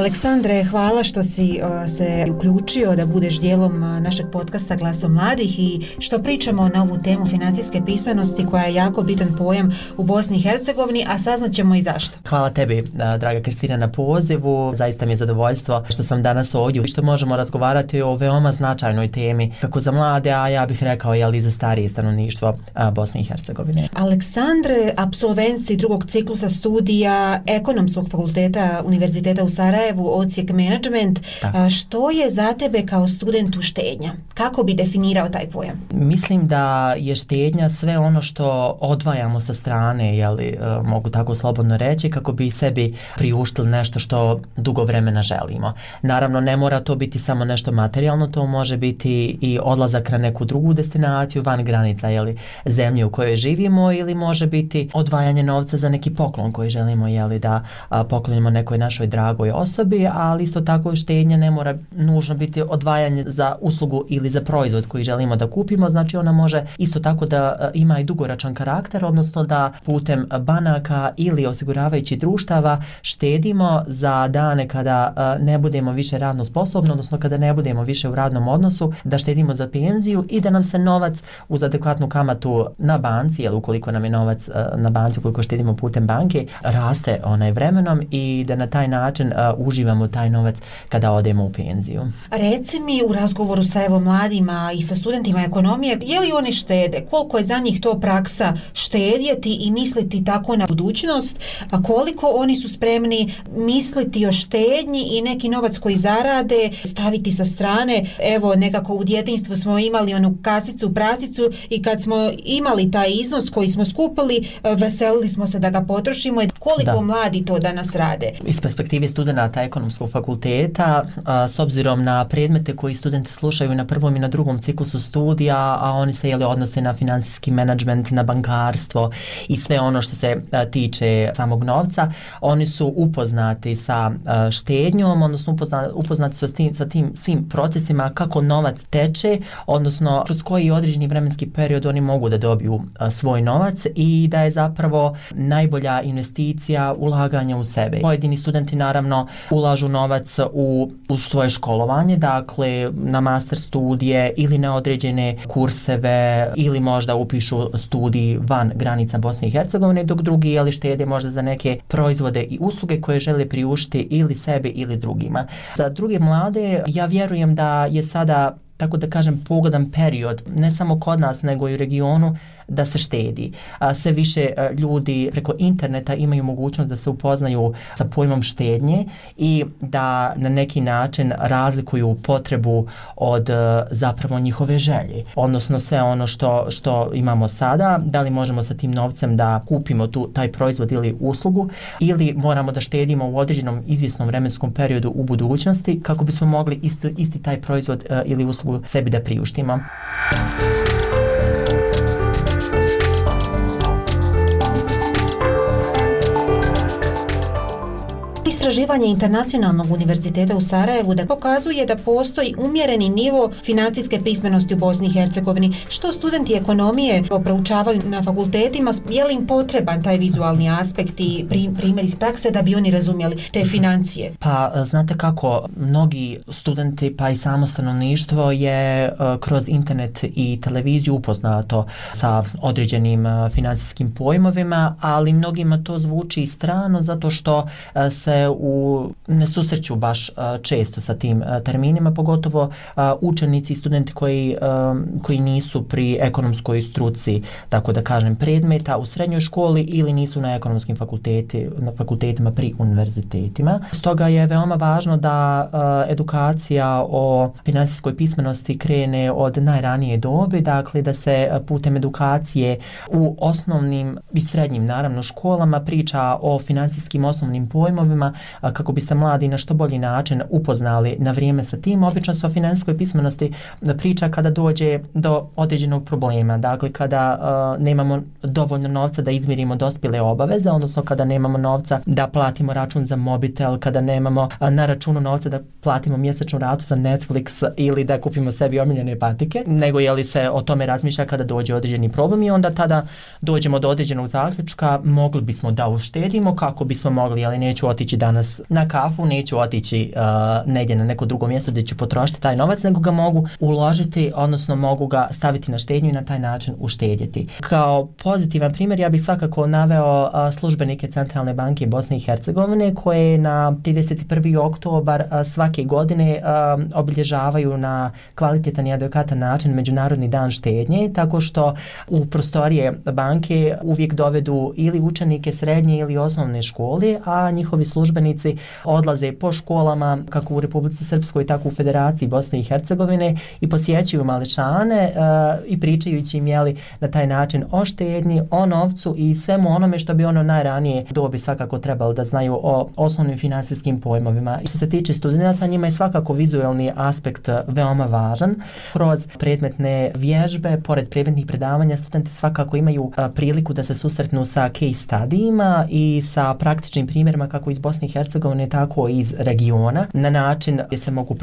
Aleksandre, hvala što si se uključio da budeš dijelom našeg podcasta Glasom mladih i što pričamo na ovu temu financijske pismenosti koja je jako bitan pojam u Bosni i Hercegovini, a saznaćemo i zašto. Hvala tebi, uh, draga Kristina, na pozivu. Zaista mi je zadovoljstvo što sam danas ovdje i što možemo razgovarati o veoma značajnoj temi, kako za mlade, a ja bih rekao i za starije stanovništvo Bosne i Hercegovine. Aleksandre, absolvenci drugog ciklusa studija Ekonomskog fakulteta Univerziteta u Sarajevu, Sarajevu, ocijek management. Što je za tebe kao studentu štednja? Kako bi definirao taj pojam? Mislim da je štednja sve ono što odvajamo sa strane, jeli, e, mogu tako slobodno reći, kako bi sebi priuštili nešto što dugo vremena želimo. Naravno, ne mora to biti samo nešto materijalno, to može biti i odlazak na neku drugu destinaciju van granica jeli, zemlje u kojoj živimo ili može biti odvajanje novca za neki poklon koji želimo jeli, da a, poklonimo nekoj našoj dragoj osobi, ali isto tako štednja ne mora nužno biti odvajanje za uslugu ili za proizvod koji želimo da kupimo, znači ona može isto tako da e, ima i dugoračan karakter, odnosno da putem banaka ili osiguravajući društava štedimo za dane kada e, ne budemo više radno sposobni, odnosno kada ne budemo više u radnom odnosu, da štedimo za penziju i da nam se novac uz adekvatnu kamatu na banci, jel ukoliko nam je novac e, na banci, ukoliko štedimo putem banke, raste onaj vremenom i da na taj način uh, uživamo taj novac kada odemo u penziju. Reci mi u razgovoru sa evo mladima i sa studentima ekonomije, je li oni štede? Koliko je za njih to praksa štedjeti i misliti tako na budućnost? A koliko oni su spremni misliti o štednji i neki novac koji zarade staviti sa strane? Evo, nekako u djetinstvu smo imali onu kasicu, prasicu i kad smo imali taj iznos koji smo skupili, veselili smo se da ga potrošimo. Koliko da. mladi to danas rade? Iz perspektive studenta ekonomskog fakulteta, a, s obzirom na predmete koji studenti slušaju na prvom i na drugom ciklusu studija, a oni se jeli, odnose na finansijski menadžment, na bankarstvo i sve ono što se a, tiče samog novca, oni su upoznati sa a, štednjom, odnosno upoznati, upoznati su s tim, sa tim svim procesima kako novac teče, odnosno kroz koji određeni vremenski period oni mogu da dobiju a, svoj novac i da je zapravo najbolja investicija ulaganja u sebe. Pojedini studenti naravno ulažu novac u, u svoje školovanje, dakle na master studije ili na određene kurseve ili možda upišu studij van granica Bosne i Hercegovine, dok drugi ali štede možda za neke proizvode i usluge koje žele priuštiti ili sebi ili drugima. Za druge mlade ja vjerujem da je sada tako da kažem pogodan period ne samo kod nas nego i u regionu da se štedi. Sve više ljudi preko interneta imaju mogućnost da se upoznaju sa pojmom štednje i da na neki način razlikuju potrebu od zapravo njihove želje. Odnosno sve ono što, što imamo sada, da li možemo sa tim novcem da kupimo tu, taj proizvod ili uslugu ili moramo da štedimo u određenom izvjesnom vremenskom periodu u budućnosti kako bismo mogli isti, isti taj proizvod ili uslugu sebi da priuštimo. Istraživanje Internacionalnog univerziteta u Sarajevu da pokazuje da postoji umjereni nivo financijske pismenosti u Bosni i Hercegovini. Što studenti ekonomije proučavaju na fakultetima, je li im potreban taj vizualni aspekt i primjer iz prakse da bi oni razumjeli te financije? Pa, e, znate kako, mnogi studenti pa i samo stanovništvo je e, kroz internet i televiziju upoznato sa određenim e, financijskim finansijskim pojmovima, ali mnogima to zvuči strano zato što se u, ne susreću baš često sa tim terminima, pogotovo učenici i studenti koji, koji nisu pri ekonomskoj struci, tako da kažem, predmeta u srednjoj školi ili nisu na ekonomskim fakulteti, na fakultetima pri univerzitetima. Stoga je veoma važno da edukacija o finansijskoj pismenosti krene od najranije dobe, dakle da se putem edukacije u osnovnim i srednjim, naravno, školama priča o finansijskim osnovnim pojmovima kako bi se mladi na što bolji način upoznali na vrijeme sa tim. Obično se o finansijskoj pismenosti priča kada dođe do određenog problema, dakle kada uh, nemamo dovoljno novca da izmirimo dospile obaveze, odnosno kada nemamo novca da platimo račun za mobitel, kada nemamo uh, na računu novca da platimo mjesečnu ratu za Netflix ili da kupimo sebi omiljene patike, nego je li se o tome razmišlja kada dođe određeni problem i onda tada dođemo do određenog zaključka, mogli bismo da uštedimo kako bismo mogli, ali neću otići danas na kafu, neću otići uh, negdje na neko drugo mjesto gdje ću potrošiti taj novac, nego ga mogu uložiti, odnosno mogu ga staviti na štednju i na taj način uštedjeti. Kao pozitivan primjer, ja bih svakako naveo uh, službenike Centralne banke Bosne i Hercegovine koje na 31. oktobar uh, svake godine uh, obilježavaju na kvalitetan i adekatan način Međunarodni dan štednje, tako što u prostorije banke uvijek dovedu ili učenike srednje ili osnovne škole, a njihovi službenici službenici odlaze po školama kako u Republici Srpskoj tako u Federaciji Bosne i Hercegovine i posjećuju maličane uh, i pričajući im jeli na taj način o štednji, o novcu i svemu onome što bi ono najranije dobi svakako trebalo da znaju o osnovnim finansijskim pojmovima. I što se tiče studenta, njima je svakako vizuelni aspekt veoma važan. Kroz predmetne vježbe, pored predmetnih predavanja, studenti svakako imaju e, priliku da se susretnu sa case studijima i sa praktičnim primjerima kako iz Bosne i Hercegovine, tako i iz regiona, na način gdje se mogu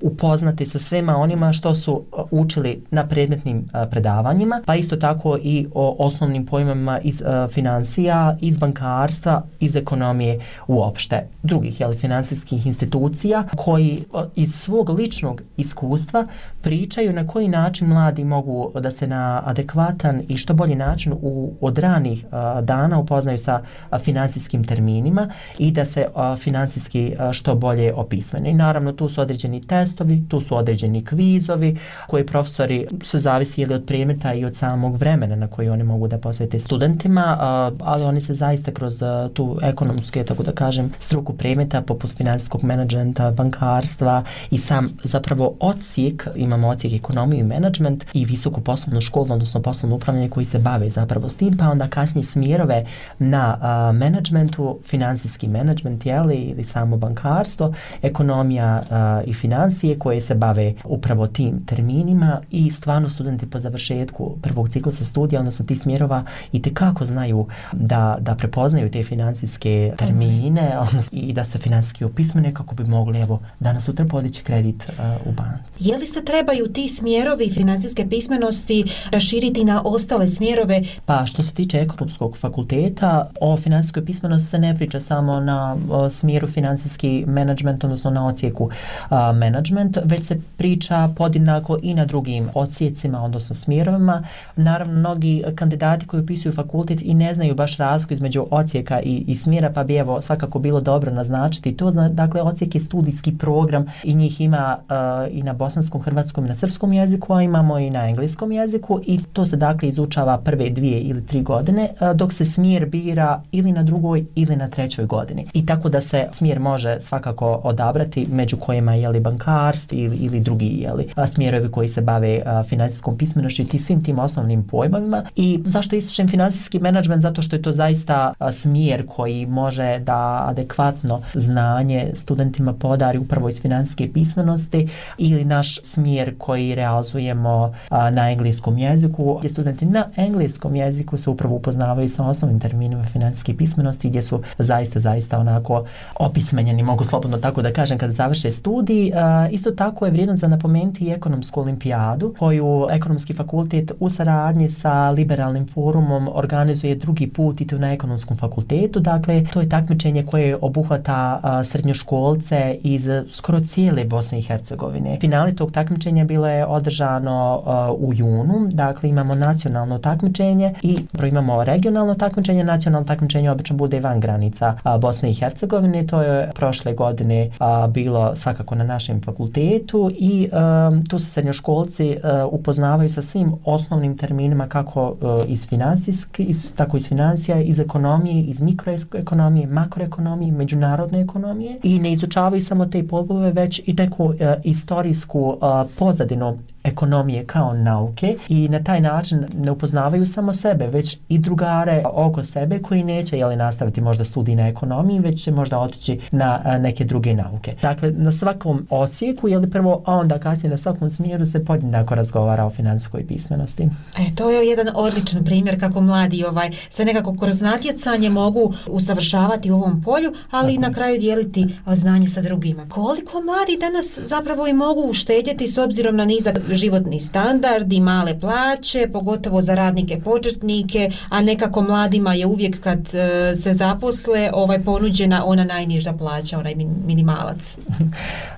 upoznati sa svema onima što su učili na predmetnim predavanjima, pa isto tako i o osnovnim pojmama iz financija, iz bankarstva, iz ekonomije uopšte. Drugih jeli, finansijskih institucija koji iz svog ličnog iskustva pričaju na koji način mladi mogu da se na adekvatan i što bolji način u, od ranih dana upoznaju sa finansijskim terminima i da se finansijski što bolje opismene. I naravno tu su određeni testovi, tu su određeni kvizovi koji profesori se zavisi ili od predmeta i od samog vremena na koji oni mogu da posvete studentima, ali oni se zaista kroz tu ekonomske, tako da kažem, struku predmeta poput finansijskog menadžmenta, bankarstva i sam zapravo ocijek, imamo ocijek ekonomiju i menadžment i visoku poslovnu školu, odnosno poslovno upravljanje koji se bave zapravo s tim, pa onda kasnije smjerove na menadžmentu, finansijski menadžment, jeli, ili samo bankarstvo, ekonomija uh, i financije koje se bave upravo tim terminima i stvarno studenti po završetku prvog ciklusa studija, odnosno ti smjerova i te kako znaju da, da prepoznaju te finansijske termine odnosno, i da se finansijski opismene kako bi mogli evo danas sutra podići kredit uh, u banci. Je li se trebaju ti smjerovi finansijske pismenosti raširiti na ostale smjerove? Pa što se tiče ekonomskog fakulteta, o finansijskoj pismenosti se ne priča samo na o, smjeru finansijski menadžment, odnosno na ocijeku a, menadžment, već se priča podjednako i na drugim ocijecima, odnosno smjerovima. Naravno, mnogi kandidati koji upisuju fakultet i ne znaju baš razliku između ocijeka i, i smjera, pa bi evo svakako bilo dobro naznačiti to. Dakle, ocijek je studijski program i njih ima a, i na bosanskom, hrvatskom i na srpskom jeziku, a imamo i na engleskom jeziku i to se dakle izučava prve dvije ili tri godine, dok se smjer bira ili na drugoj ili na trećoj godini. I tako da se smjer može svakako odabrati među kojima je li bankarstvo ili, ili drugi je li smjerovi koji se bave finansijskom pismenošću i svim tim osnovnim pojmovima. I zašto ističem finansijski menadžment? Zato što je to zaista smjer koji može da adekvatno znanje studentima podari upravo iz finansijske pismenosti ili naš smjer koji realizujemo na engleskom jeziku gdje studenti na engleskom jeziku se upravo upoznavaju sa osnovnim terminima finansijske pismenosti gdje su zaista, zaista onako opismenjeni, mogu slobodno tako da kažem, kada završe studij. E, isto tako je vrijedno za napomenuti i ekonomsku olimpijadu koju ekonomski fakultet u saradnji sa liberalnim forumom organizuje drugi put i to na ekonomskom fakultetu. Dakle, to je takmičenje koje obuhvata e, srednjoškolce iz skoro cijele Bosne i Hercegovine. Finale tog takmičenja bilo je održano e, u junu, dakle imamo nacionalno takmičenje i imamo regionalno takmičenje, nacionalno takmičenje obično bude van granica a, Bosne i Hercegovine, to je prošle godine a, bilo svakako na našem fakultetu i a, tu se srednjoškolci a, upoznavaju sa svim osnovnim terminima kako a, iz finansijske, iz, tako iz financija, iz ekonomije, iz mikroekonomije, makroekonomije, međunarodne ekonomije i ne izučavaju samo te pobove, već i neku a, istorijsku a, pozadinu ekonomije kao nauke i na taj način ne upoznavaju samo sebe, već i drugare oko sebe koji neće jeli, nastaviti možda studij na ekonomiji, već će možda otići na neke druge nauke. Dakle, na svakom ocijeku, jeli prvo, a onda kasnije na svakom smjeru se podjednako razgovara o financijskoj pismenosti. E, to je jedan odličan primjer kako mladi ovaj se nekako kroz natjecanje mogu usavršavati u ovom polju, ali i na kraju dijeliti znanje sa drugima. Koliko mladi danas zapravo i mogu uštedjeti s obzirom na nizak životni standard i male plaće, pogotovo za radnike početnike, a nekako mladima je uvijek kad e, se zaposle ovaj ponuđena ona najniža plaća, onaj minimalac. [LAUGHS]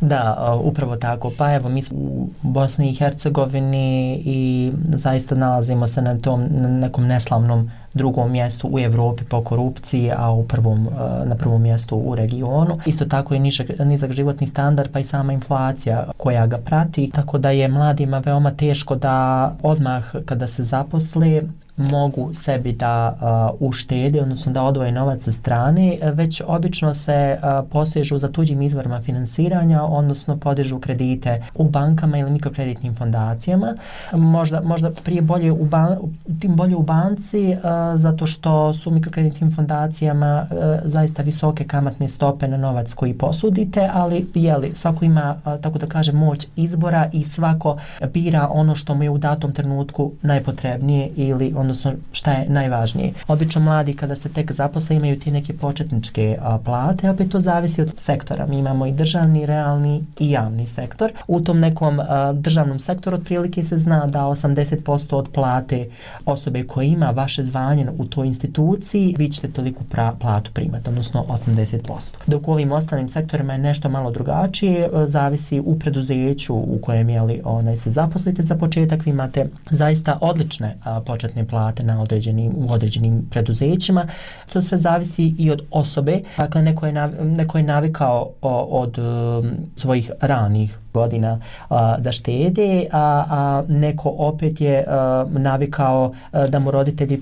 Da, upravo tako. Pa evo, mi smo u Bosni i Hercegovini i zaista nalazimo se na tom na nekom neslavnom drugom mjestu u Evropi po korupciji, a u prvom, e, na prvom mjestu u regionu. Isto tako je nižak, nizak životni standard pa i sama inflacija koja ga prati, tako da je mladima veoma teško da odmah kada se zaposle mogu sebi da uh, uštede, odnosno da odvoje novac sa strane, već obično se uh, posežu za tuđim izvorima finansiranja, odnosno podižu kredite u bankama ili mikrokreditnim fondacijama. Možda, možda prije bolje u, ban, tim bolje u banci, uh, zato što su mikrokreditnim fondacijama uh, zaista visoke kamatne stope na novac koji posudite, ali jeli, svako ima, uh, tako da kažem, moć izbora i svako bira ono što mu je u datom trenutku najpotrebnije ili ono odnosno šta je najvažnije. Obično mladi kada se tek zaposle imaju ti neke početničke a, plate, opet to zavisi od sektora. Mi imamo i državni, realni i javni sektor. U tom nekom a, državnom sektoru otprilike se zna da 80% od plate osobe koja ima vaše zvanje u toj instituciji, vi ćete toliko pra, platu primati, odnosno 80%. Dok u ovim ostalim sektorima je nešto malo drugačije, zavisi u preduzeću u kojem je li onaj se zaposlite za početak, vi imate zaista odlične a, početne plate na određenim, u određenim preduzećima. To sve zavisi i od osobe. Dakle, neko je, nav, neko je navikao od um, svojih ranih godina a, da štede, a, a neko opet je a, navikao a, da mu roditelji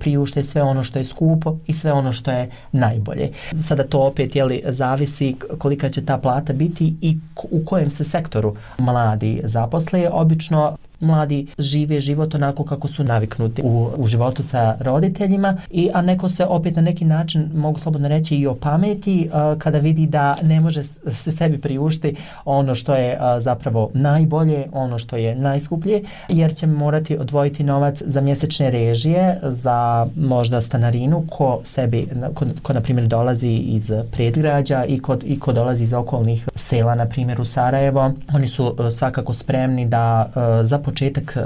priušte sve ono što je skupo i sve ono što je najbolje. Sada to opet jeli, zavisi kolika će ta plata biti i u kojem se sektoru mladi zaposle. Obično mladi žive život onako kako su naviknuti u, u životu sa roditeljima i a neko se opet na neki način mogu slobodno reći i o pameti uh, kada vidi da ne može se sebi priušti ono što je a, zapravo najbolje, ono što je najskuplje jer će morati odvojiti novac za mjesečne režije, za možda stanarinu ko sebi ko, ko na primjer dolazi iz predgrađa i ko, i ko dolazi iz okolnih sela na primjer u Sarajevo. Oni su uh, svakako spremni da uh, za početak uh,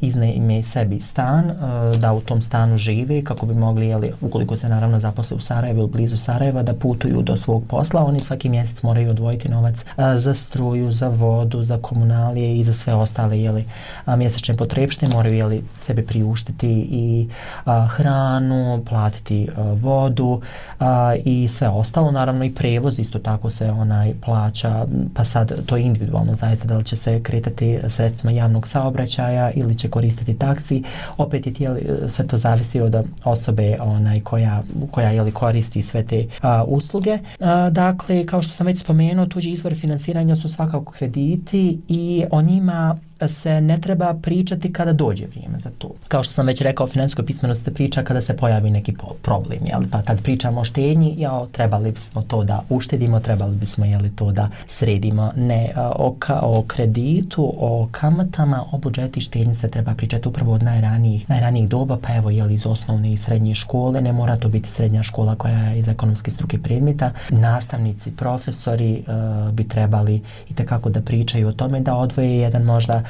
iznajme sebi stan, uh, da u tom stanu žive kako bi mogli, jeli, ukoliko se naravno zaposle u Sarajevu ili blizu Sarajeva, da putuju do svog posla. Oni svaki mjesec moraju odvojiti novac uh, za struju, za vodu, za komunalije i za sve ostale jeli, a, mjesečne potrebšte. Moraju jeli, sebe priuštiti i a, hranu, platiti a, vodu a, i sve ostalo. Naravno i prevoz isto tako se onaj plaća, pa sad to je individualno zaista da li će se kretati sredstvima javnog saobraćaja ili će koristiti taksi. Opet je tijeli, sve to zavisi od osobe onaj koja, koja je li koristi sve te a, usluge. A, dakle, kao što sam već spomenuo, tuđi izvor finansiranja su svakako krediti i o njima se ne treba pričati kada dođe vrijeme za to. Kao što sam već rekao, finansijskoj pismenosti se priča kada se pojavi neki problem, jel? pa tad pričamo o štenji, jao, trebali bismo to da uštedimo, trebali bismo jeli, to da sredimo. Ne, o, ka, o kreditu, o kamatama, o budžeti štenji se treba pričati upravo od najranijih, najranijih doba, pa evo jeli, iz osnovne i srednje škole, ne mora to biti srednja škola koja je iz ekonomske struke predmeta, nastavnici, profesori uh, bi trebali i tekako da pričaju o tome, da odvoje jedan možda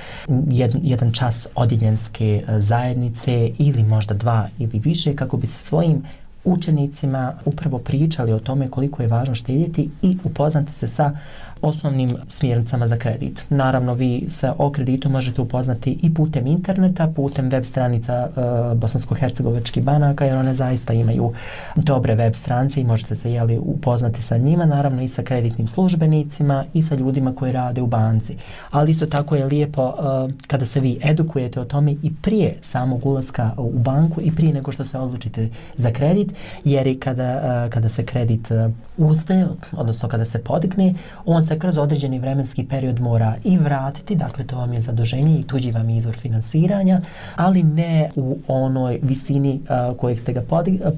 jed, jedan čas odjeljenske e, zajednice ili možda dva ili više kako bi se svojim učenicima upravo pričali o tome koliko je važno štedjeti i upoznati se sa osnovnim smjernicama za kredit. Naravno, vi se o kreditu možete upoznati i putem interneta, putem web stranica e, bosansko-hercegovačkih banaka, jer one zaista imaju dobre web stranice i možete se jeli, upoznati sa njima, naravno i sa kreditnim službenicima i sa ljudima koji rade u banci. Ali isto tako je lijepo e, kada se vi edukujete o tome i prije samog ulaska u banku i prije nego što se odlučite za kredit, jer i kada, e, kada se kredit e, uzme, odnosno kada se podigne, on se kroz određeni vremenski period mora i vratiti, dakle to vam je zaduženje i tuđi vam je izvor finansiranja, ali ne u onoj visini uh, kojeg ste ga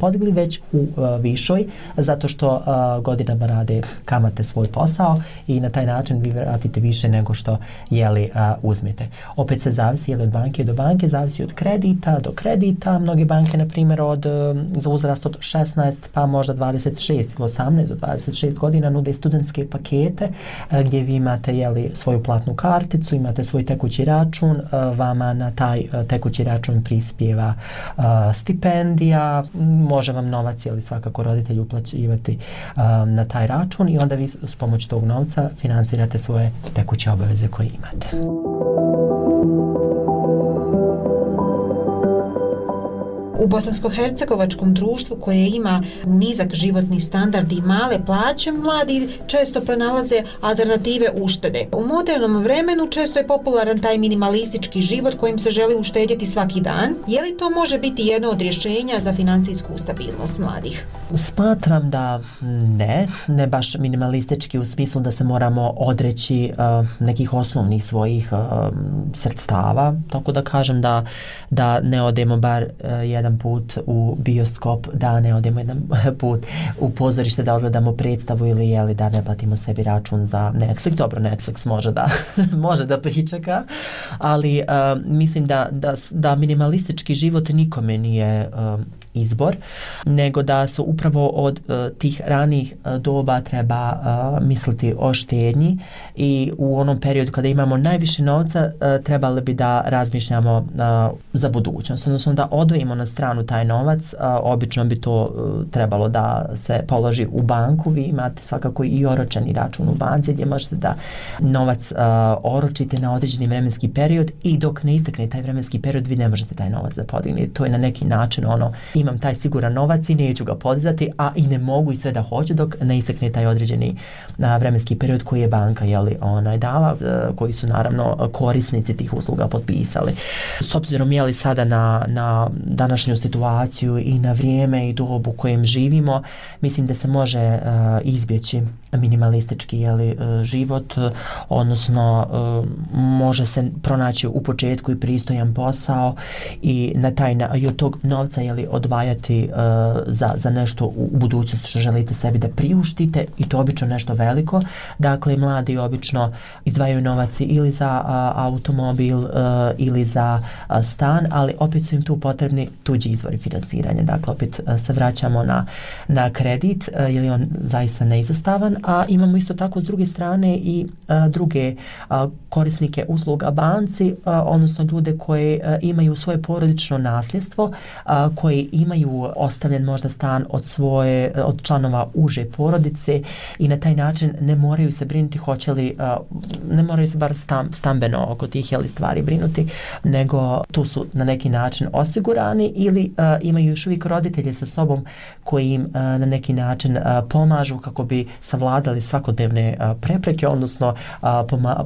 podigli, već u uh, višoj, zato što uh, godinama rade kamate svoj posao i na taj način vi vratite više nego što jeli uh, uzmete. Opet se zavisi jeli od banke do banke, zavisi od kredita do kredita, mnoge banke na primjer od, za uzrast od 16 pa možda 26 ili 18 do 26 godina nude studentske pakete E, gdje vi imate jeli, svoju platnu karticu, imate svoj tekući račun, e, vama na taj e, tekući račun prispjeva stipendija, može vam novac ili svakako roditelji uplaćivati na taj račun i onda vi s pomoć tog novca finansirate svoje tekuće obaveze koje imate. U bosansko-hercegovačkom društvu koje ima nizak životni standard i male plaće, mladi često pronalaze alternative uštede. U modernom vremenu često je popularan taj minimalistički život kojim se želi uštedjeti svaki dan. Je li to može biti jedno od rješenja za financijsku stabilnost mladih? Smatram da ne, ne baš minimalistički u smislu da se moramo odreći uh, nekih osnovnih svojih uh, sredstava, tako da kažem da, da ne odemo bar uh, jedan put u bioskop, da ne odemo jedan [LAUGHS] put u pozorište da odgledamo predstavu ili jeli da ne platimo sebi račun za Netflix. Dobro, Netflix može da [LAUGHS] može da pričeka, ali uh, mislim da, da, da minimalistički život nikome nije uh, izbor, nego da su upravo od uh, tih ranih e, doba treba uh, misliti o štednji i u onom periodu kada imamo najviše novca uh, trebali bi da razmišljamo uh, za budućnost, odnosno da odvojimo na stranu taj novac, uh, obično bi to uh, trebalo da se položi u banku, vi imate svakako i oročeni račun u banci gdje možete da novac uh, oročite na određeni vremenski period i dok ne istekne taj vremenski period vi ne možete taj novac da podignete. To je na neki način ono imam taj siguran novac i neću ga podizati, a i ne mogu i sve da hoću dok ne isekne taj određeni a, vremenski period koji je banka jeli, onaj, dala, a, koji su naravno korisnici tih usluga potpisali. S obzirom je li sada na, na današnju situaciju i na vrijeme i dobu kojem živimo, mislim da se može a, izbjeći minimalistički jeli, e, život, odnosno može se pronaći u početku i pristojan posao i na taj na, i od tog novca jeli, odvajati uh, e, za, za nešto u budućnosti što želite sebi da priuštite i to obično nešto veliko. Dakle, mladi obično izdvajaju novac ili za uh, automobil uh, ili za uh, stan, ali opet su im tu potrebni tuđi izvori finansiranja. Dakle, opet uh, se vraćamo na, na kredit, uh, jer je on zaista neizostavan, a imamo isto tako s druge strane i uh, druge uh, korisnike usluga banci, uh, odnosno ljude koje uh, imaju svoje porodično nasljedstvo, uh, koje imaju ostavljen možda stan od svoje, od članova uže porodice i na taj način ne moraju se brinuti hoće li, ne moraju se bar stam, stambeno oko tih jeli stvari brinuti, nego tu su na neki način osigurani ili imaju još uvijek roditelje sa sobom koji im na neki način pomažu kako bi savladali svakodnevne prepreke, odnosno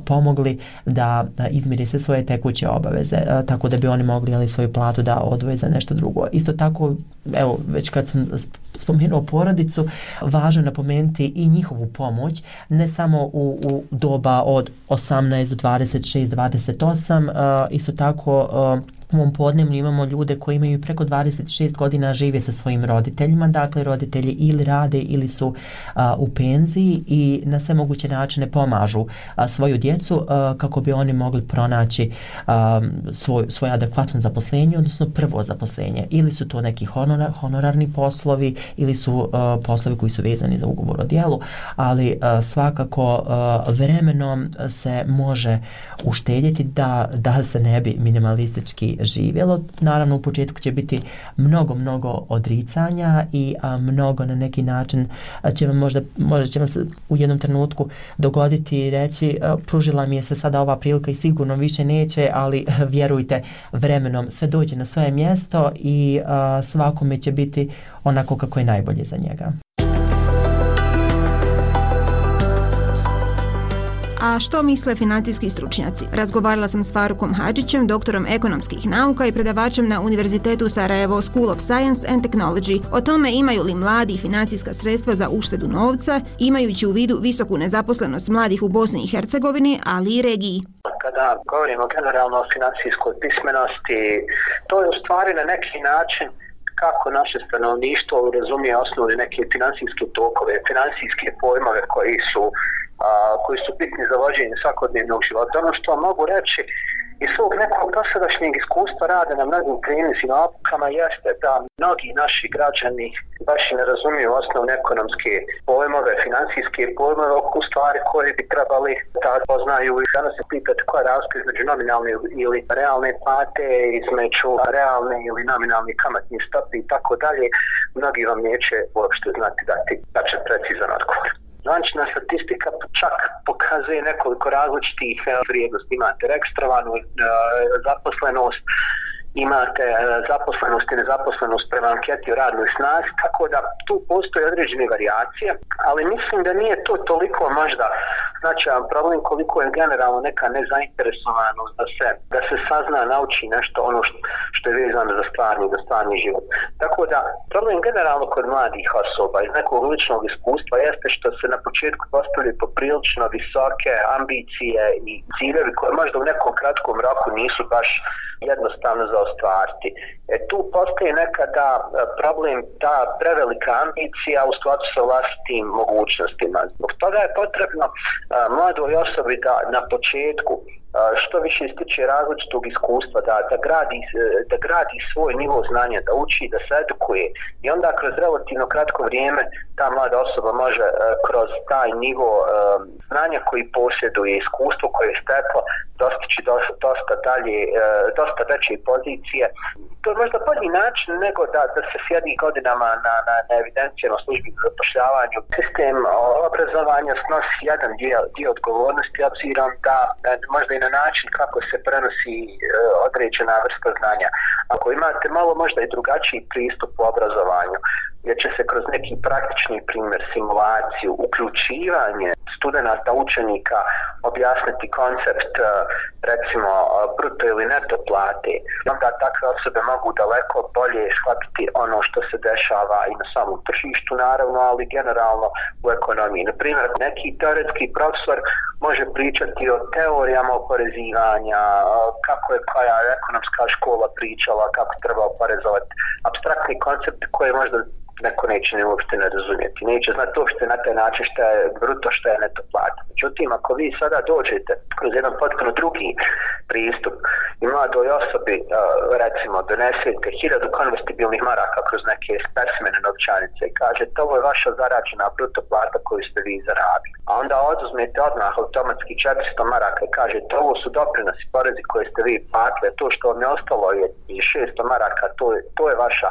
pomogli da izmiri se svoje tekuće obaveze, tako da bi oni mogli ali svoju platu da odvoje za nešto drugo. Isto tako, evo, već kad sam spomenuo porodicu, važno je napomenuti i njihovu pomoć, ne samo u, u doba od 18 do 26, 28, uh, isto tako uh, mom podnevnju imamo ljude koji imaju preko 26 godina žive sa svojim roditeljima, dakle roditelji ili rade ili su a, u penziji i na sve moguće načine pomažu a, svoju djecu a, kako bi oni mogli pronaći a, svoj, svoje adekvatno zaposlenje, odnosno prvo zaposlenje. Ili su to neki honora, honorarni poslovi ili su a, poslovi koji su vezani za ugovor o dijelu, ali a, svakako a, vremenom se može uštedjeti da, da se ne bi minimalistički živjelo. Naravno, u početku će biti mnogo, mnogo odricanja i a, mnogo na neki način a, će vam možda, možda će vam se u jednom trenutku dogoditi i reći a, pružila mi je se sada ova prilika i sigurno više neće, ali vjerujte, vremenom sve dođe na svoje mjesto i a, svakome će biti onako kako je najbolje za njega. A što misle financijski stručnjaci? Razgovarala sam s Farukom Hadžićem, doktorom ekonomskih nauka i predavačem na Univerzitetu Sarajevo School of Science and Technology. O tome imaju li mladi financijska sredstva za uštedu novca, imajući u vidu visoku nezaposlenost mladih u Bosni i Hercegovini, ali i regiji. Kada govorimo generalno o financijskoj pismenosti, to je u stvari na neki način kako naše stanovništvo razumije osnovne neke financijske tokove, finansijske pojmove koji su a, koji su bitni za vođenje svakodnevnog života. Ono što mogu reći iz svog nekog dosadašnjeg iskustva rade na mnogim klinicima opukama jeste da mnogi naši građani baš i ne razumiju osnovne ekonomske pojmove, finansijske pojmove oko stvari koje bi trebali da poznaju i danas se pitati koja je razlika između nominalne ili realne plate, između realne ili nominalne kamatne stope i tako dalje. Mnogi vam neće uopšte znati dati tačan precizan odgovor. Zvančna statistika čak pokazuje nekoliko različitih eh, vrijednosti. Imate rekstravanu eh, zaposlenost, imate eh, zaposlenost i nezaposlenost prema anketi o radnoj snazi, tako da tu postoje određene variacije, ali mislim da nije to toliko možda značajan problem koliko je generalno neka nezainteresovanost da se, da se sazna, nauči nešto ono što, što je vezano za stvarni, za stvarni život. Tako da problem generalno kod mladih osoba iz nekog ličnog iskustva jeste što se na početku postavljaju poprilično visoke ambicije i ciljevi koje možda u nekom kratkom roku nisu baš jednostavno za ostvariti. E, tu postoji nekada e, problem ta prevelika ambicija u skladu sa vlastitim mogućnostima. Zbog toga je potrebno a, mladoj osobi da na početku što više ističe različitog iskustva, da, da, gradi, e, da gradi svoj nivo znanja, da uči, da se edukuje i onda kroz relativno kratko vrijeme ta mlada osoba može e, kroz taj nivo e, znanja koji posjeduje, iskustvo koje je steklo, dostići dosta, dosta dalje, dosta veće pozicije. To je možda bolji način nego da, da se sjedi godinama na, na, na evidencijeno službi za zapošljavanju. Sistem obrazovanja snosi jedan dio, dio odgovornosti, obzirom da možda i na način kako se prenosi e, određena vrsta znanja. Ako imate malo možda i drugačiji pristup u obrazovanju, gdje će se kroz neki praktični primjer, simulaciju, uključivanje studenta, učenika, objasniti koncept eh, recimo eh, bruto ili neto plate, onda takve osobe mogu daleko bolje shvatiti ono što se dešava i na samom tržištu naravno, ali generalno u ekonomiji. Naprimjer, neki teoretski profesor može pričati o teorijama oporezivanja, eh, kako je koja ekonomska škola pričala, kako treba oporezovati, abstraktni koncept koje možda neko neće ne uopšte ne razumijeti. Neće znati uopšte na taj način što je bruto, što je neto plata. Međutim, ako vi sada dođete kroz jedan potpuno drugi pristup i mladoj osobi, recimo, donesete hiljadu konvertibilnih maraka kroz neke spesmene novčanice i kažete ovo je vaša zarađena bruto plata koju ste vi zaradili. A onda oduzmete odmah automatski 400 maraka i kažete ovo su doprinosi porezi koje ste vi platili, to što vam je ostalo je 600 maraka, to je, to je vaša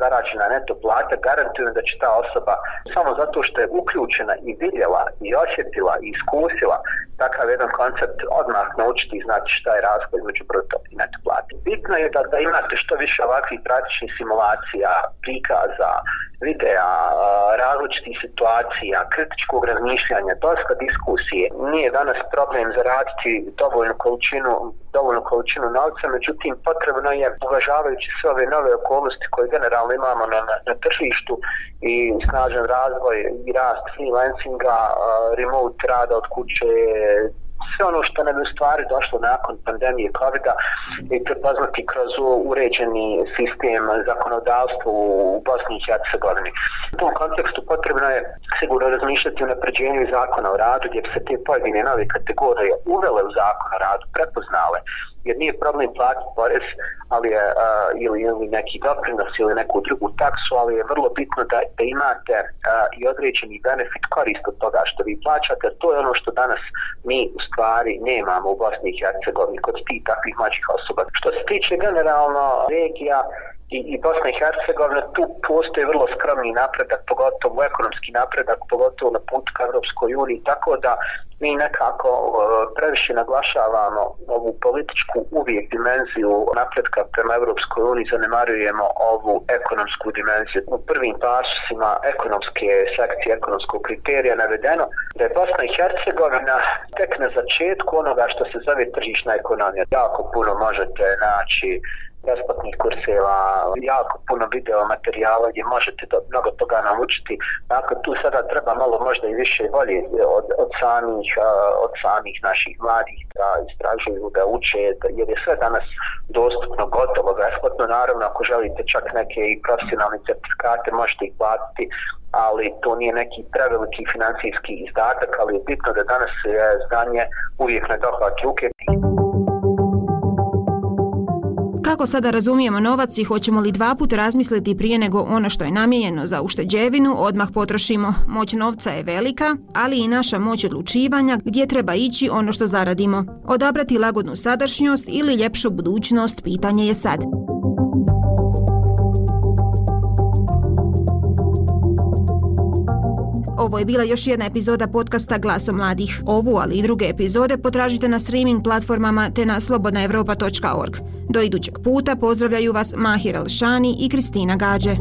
zarađena neto plata, garantujem da će ta osoba samo zato što je uključena i vidjela i osjetila i iskusila takav jedan koncept odmah naučiti i znati šta je razlog između bruto i neto plate. Bitno je da, da imate što više ovakvih praktičnih simulacija, prikaza, videa, različitih situacija, kritičkog razmišljanja, dosta diskusije. Nije danas problem zaraditi dovoljnu količinu, dovoljnu količinu novca, međutim potrebno je uvažavajući sve ove nove okolnosti koje generalno imamo na, na, na tržištu i snažan razvoj i rast freelancinga, remote rada od kuće, sve ono što nam je u stvari došlo nakon pandemije COVID-a i prepoznati kroz uređeni sistem zakonodavstva u Bosni i Hercegovini. U tom kontekstu potrebno je sigurno razmišljati o napređenju zakona o radu gdje se te pojedine nove kategorije uvele u zakon o radu, prepoznale jer nije problem platiti porez ali je, uh, ili, ili neki doprinos ili neku drugu taksu, ali je vrlo bitno da, da imate uh, i određeni benefit korist od toga što vi plaćate, to je ono što danas mi u stvari nemamo u Bosni i Hercegovini kod ti takvih mlađih osoba. Što se tiče generalno regija, i, i Bosna i Hercegovina, tu postoji vrlo skromni napredak, pogotovo ekonomski napredak, pogotovo na putu ka Evropskoj uniji, tako da mi nekako previše naglašavamo ovu političku uvijek dimenziju napredka prema Evropskoj uniji, zanemarujemo ovu ekonomsku dimenziju. U prvim pasima ekonomske sekcije, ekonomskog kriterija navedeno da je Bosna i Hercegovina tek na začetku onoga što se zove tržišna ekonomija. Jako puno možete naći besplatnih kurseva, jako puno video materijala gdje možete do, mnogo toga naučiti. Dakle, tu sada treba malo možda i više volje od, od, samih, od samih naših mladih da istražuju, da uče, da, jer je sve danas dostupno, gotovo, besplatno. Naravno, ako želite čak neke i profesionalne certifikate, možete ih platiti, ali to nije neki preveliki financijski izdatak, ali je bitno da danas je znanje uvijek na dohvat ruke. Kako sada razumijemo novac i hoćemo li dva put razmisliti prije nego ono što je namijenjeno za ušteđevinu odmah potrošimo? Moć novca je velika, ali i naša moć odlučivanja gdje treba ići ono što zaradimo. Odabrati lagodnu sadašnjost ili ljepšu budućnost, pitanje je sad. Ovo je bila još jedna epizoda podcasta Glaso mladih. Ovu, ali i druge epizode potražite na streaming platformama te na slobodnaevropa.org. Do idućeg puta pozdravljaju vas Mahir Alšani i Kristina Gađe.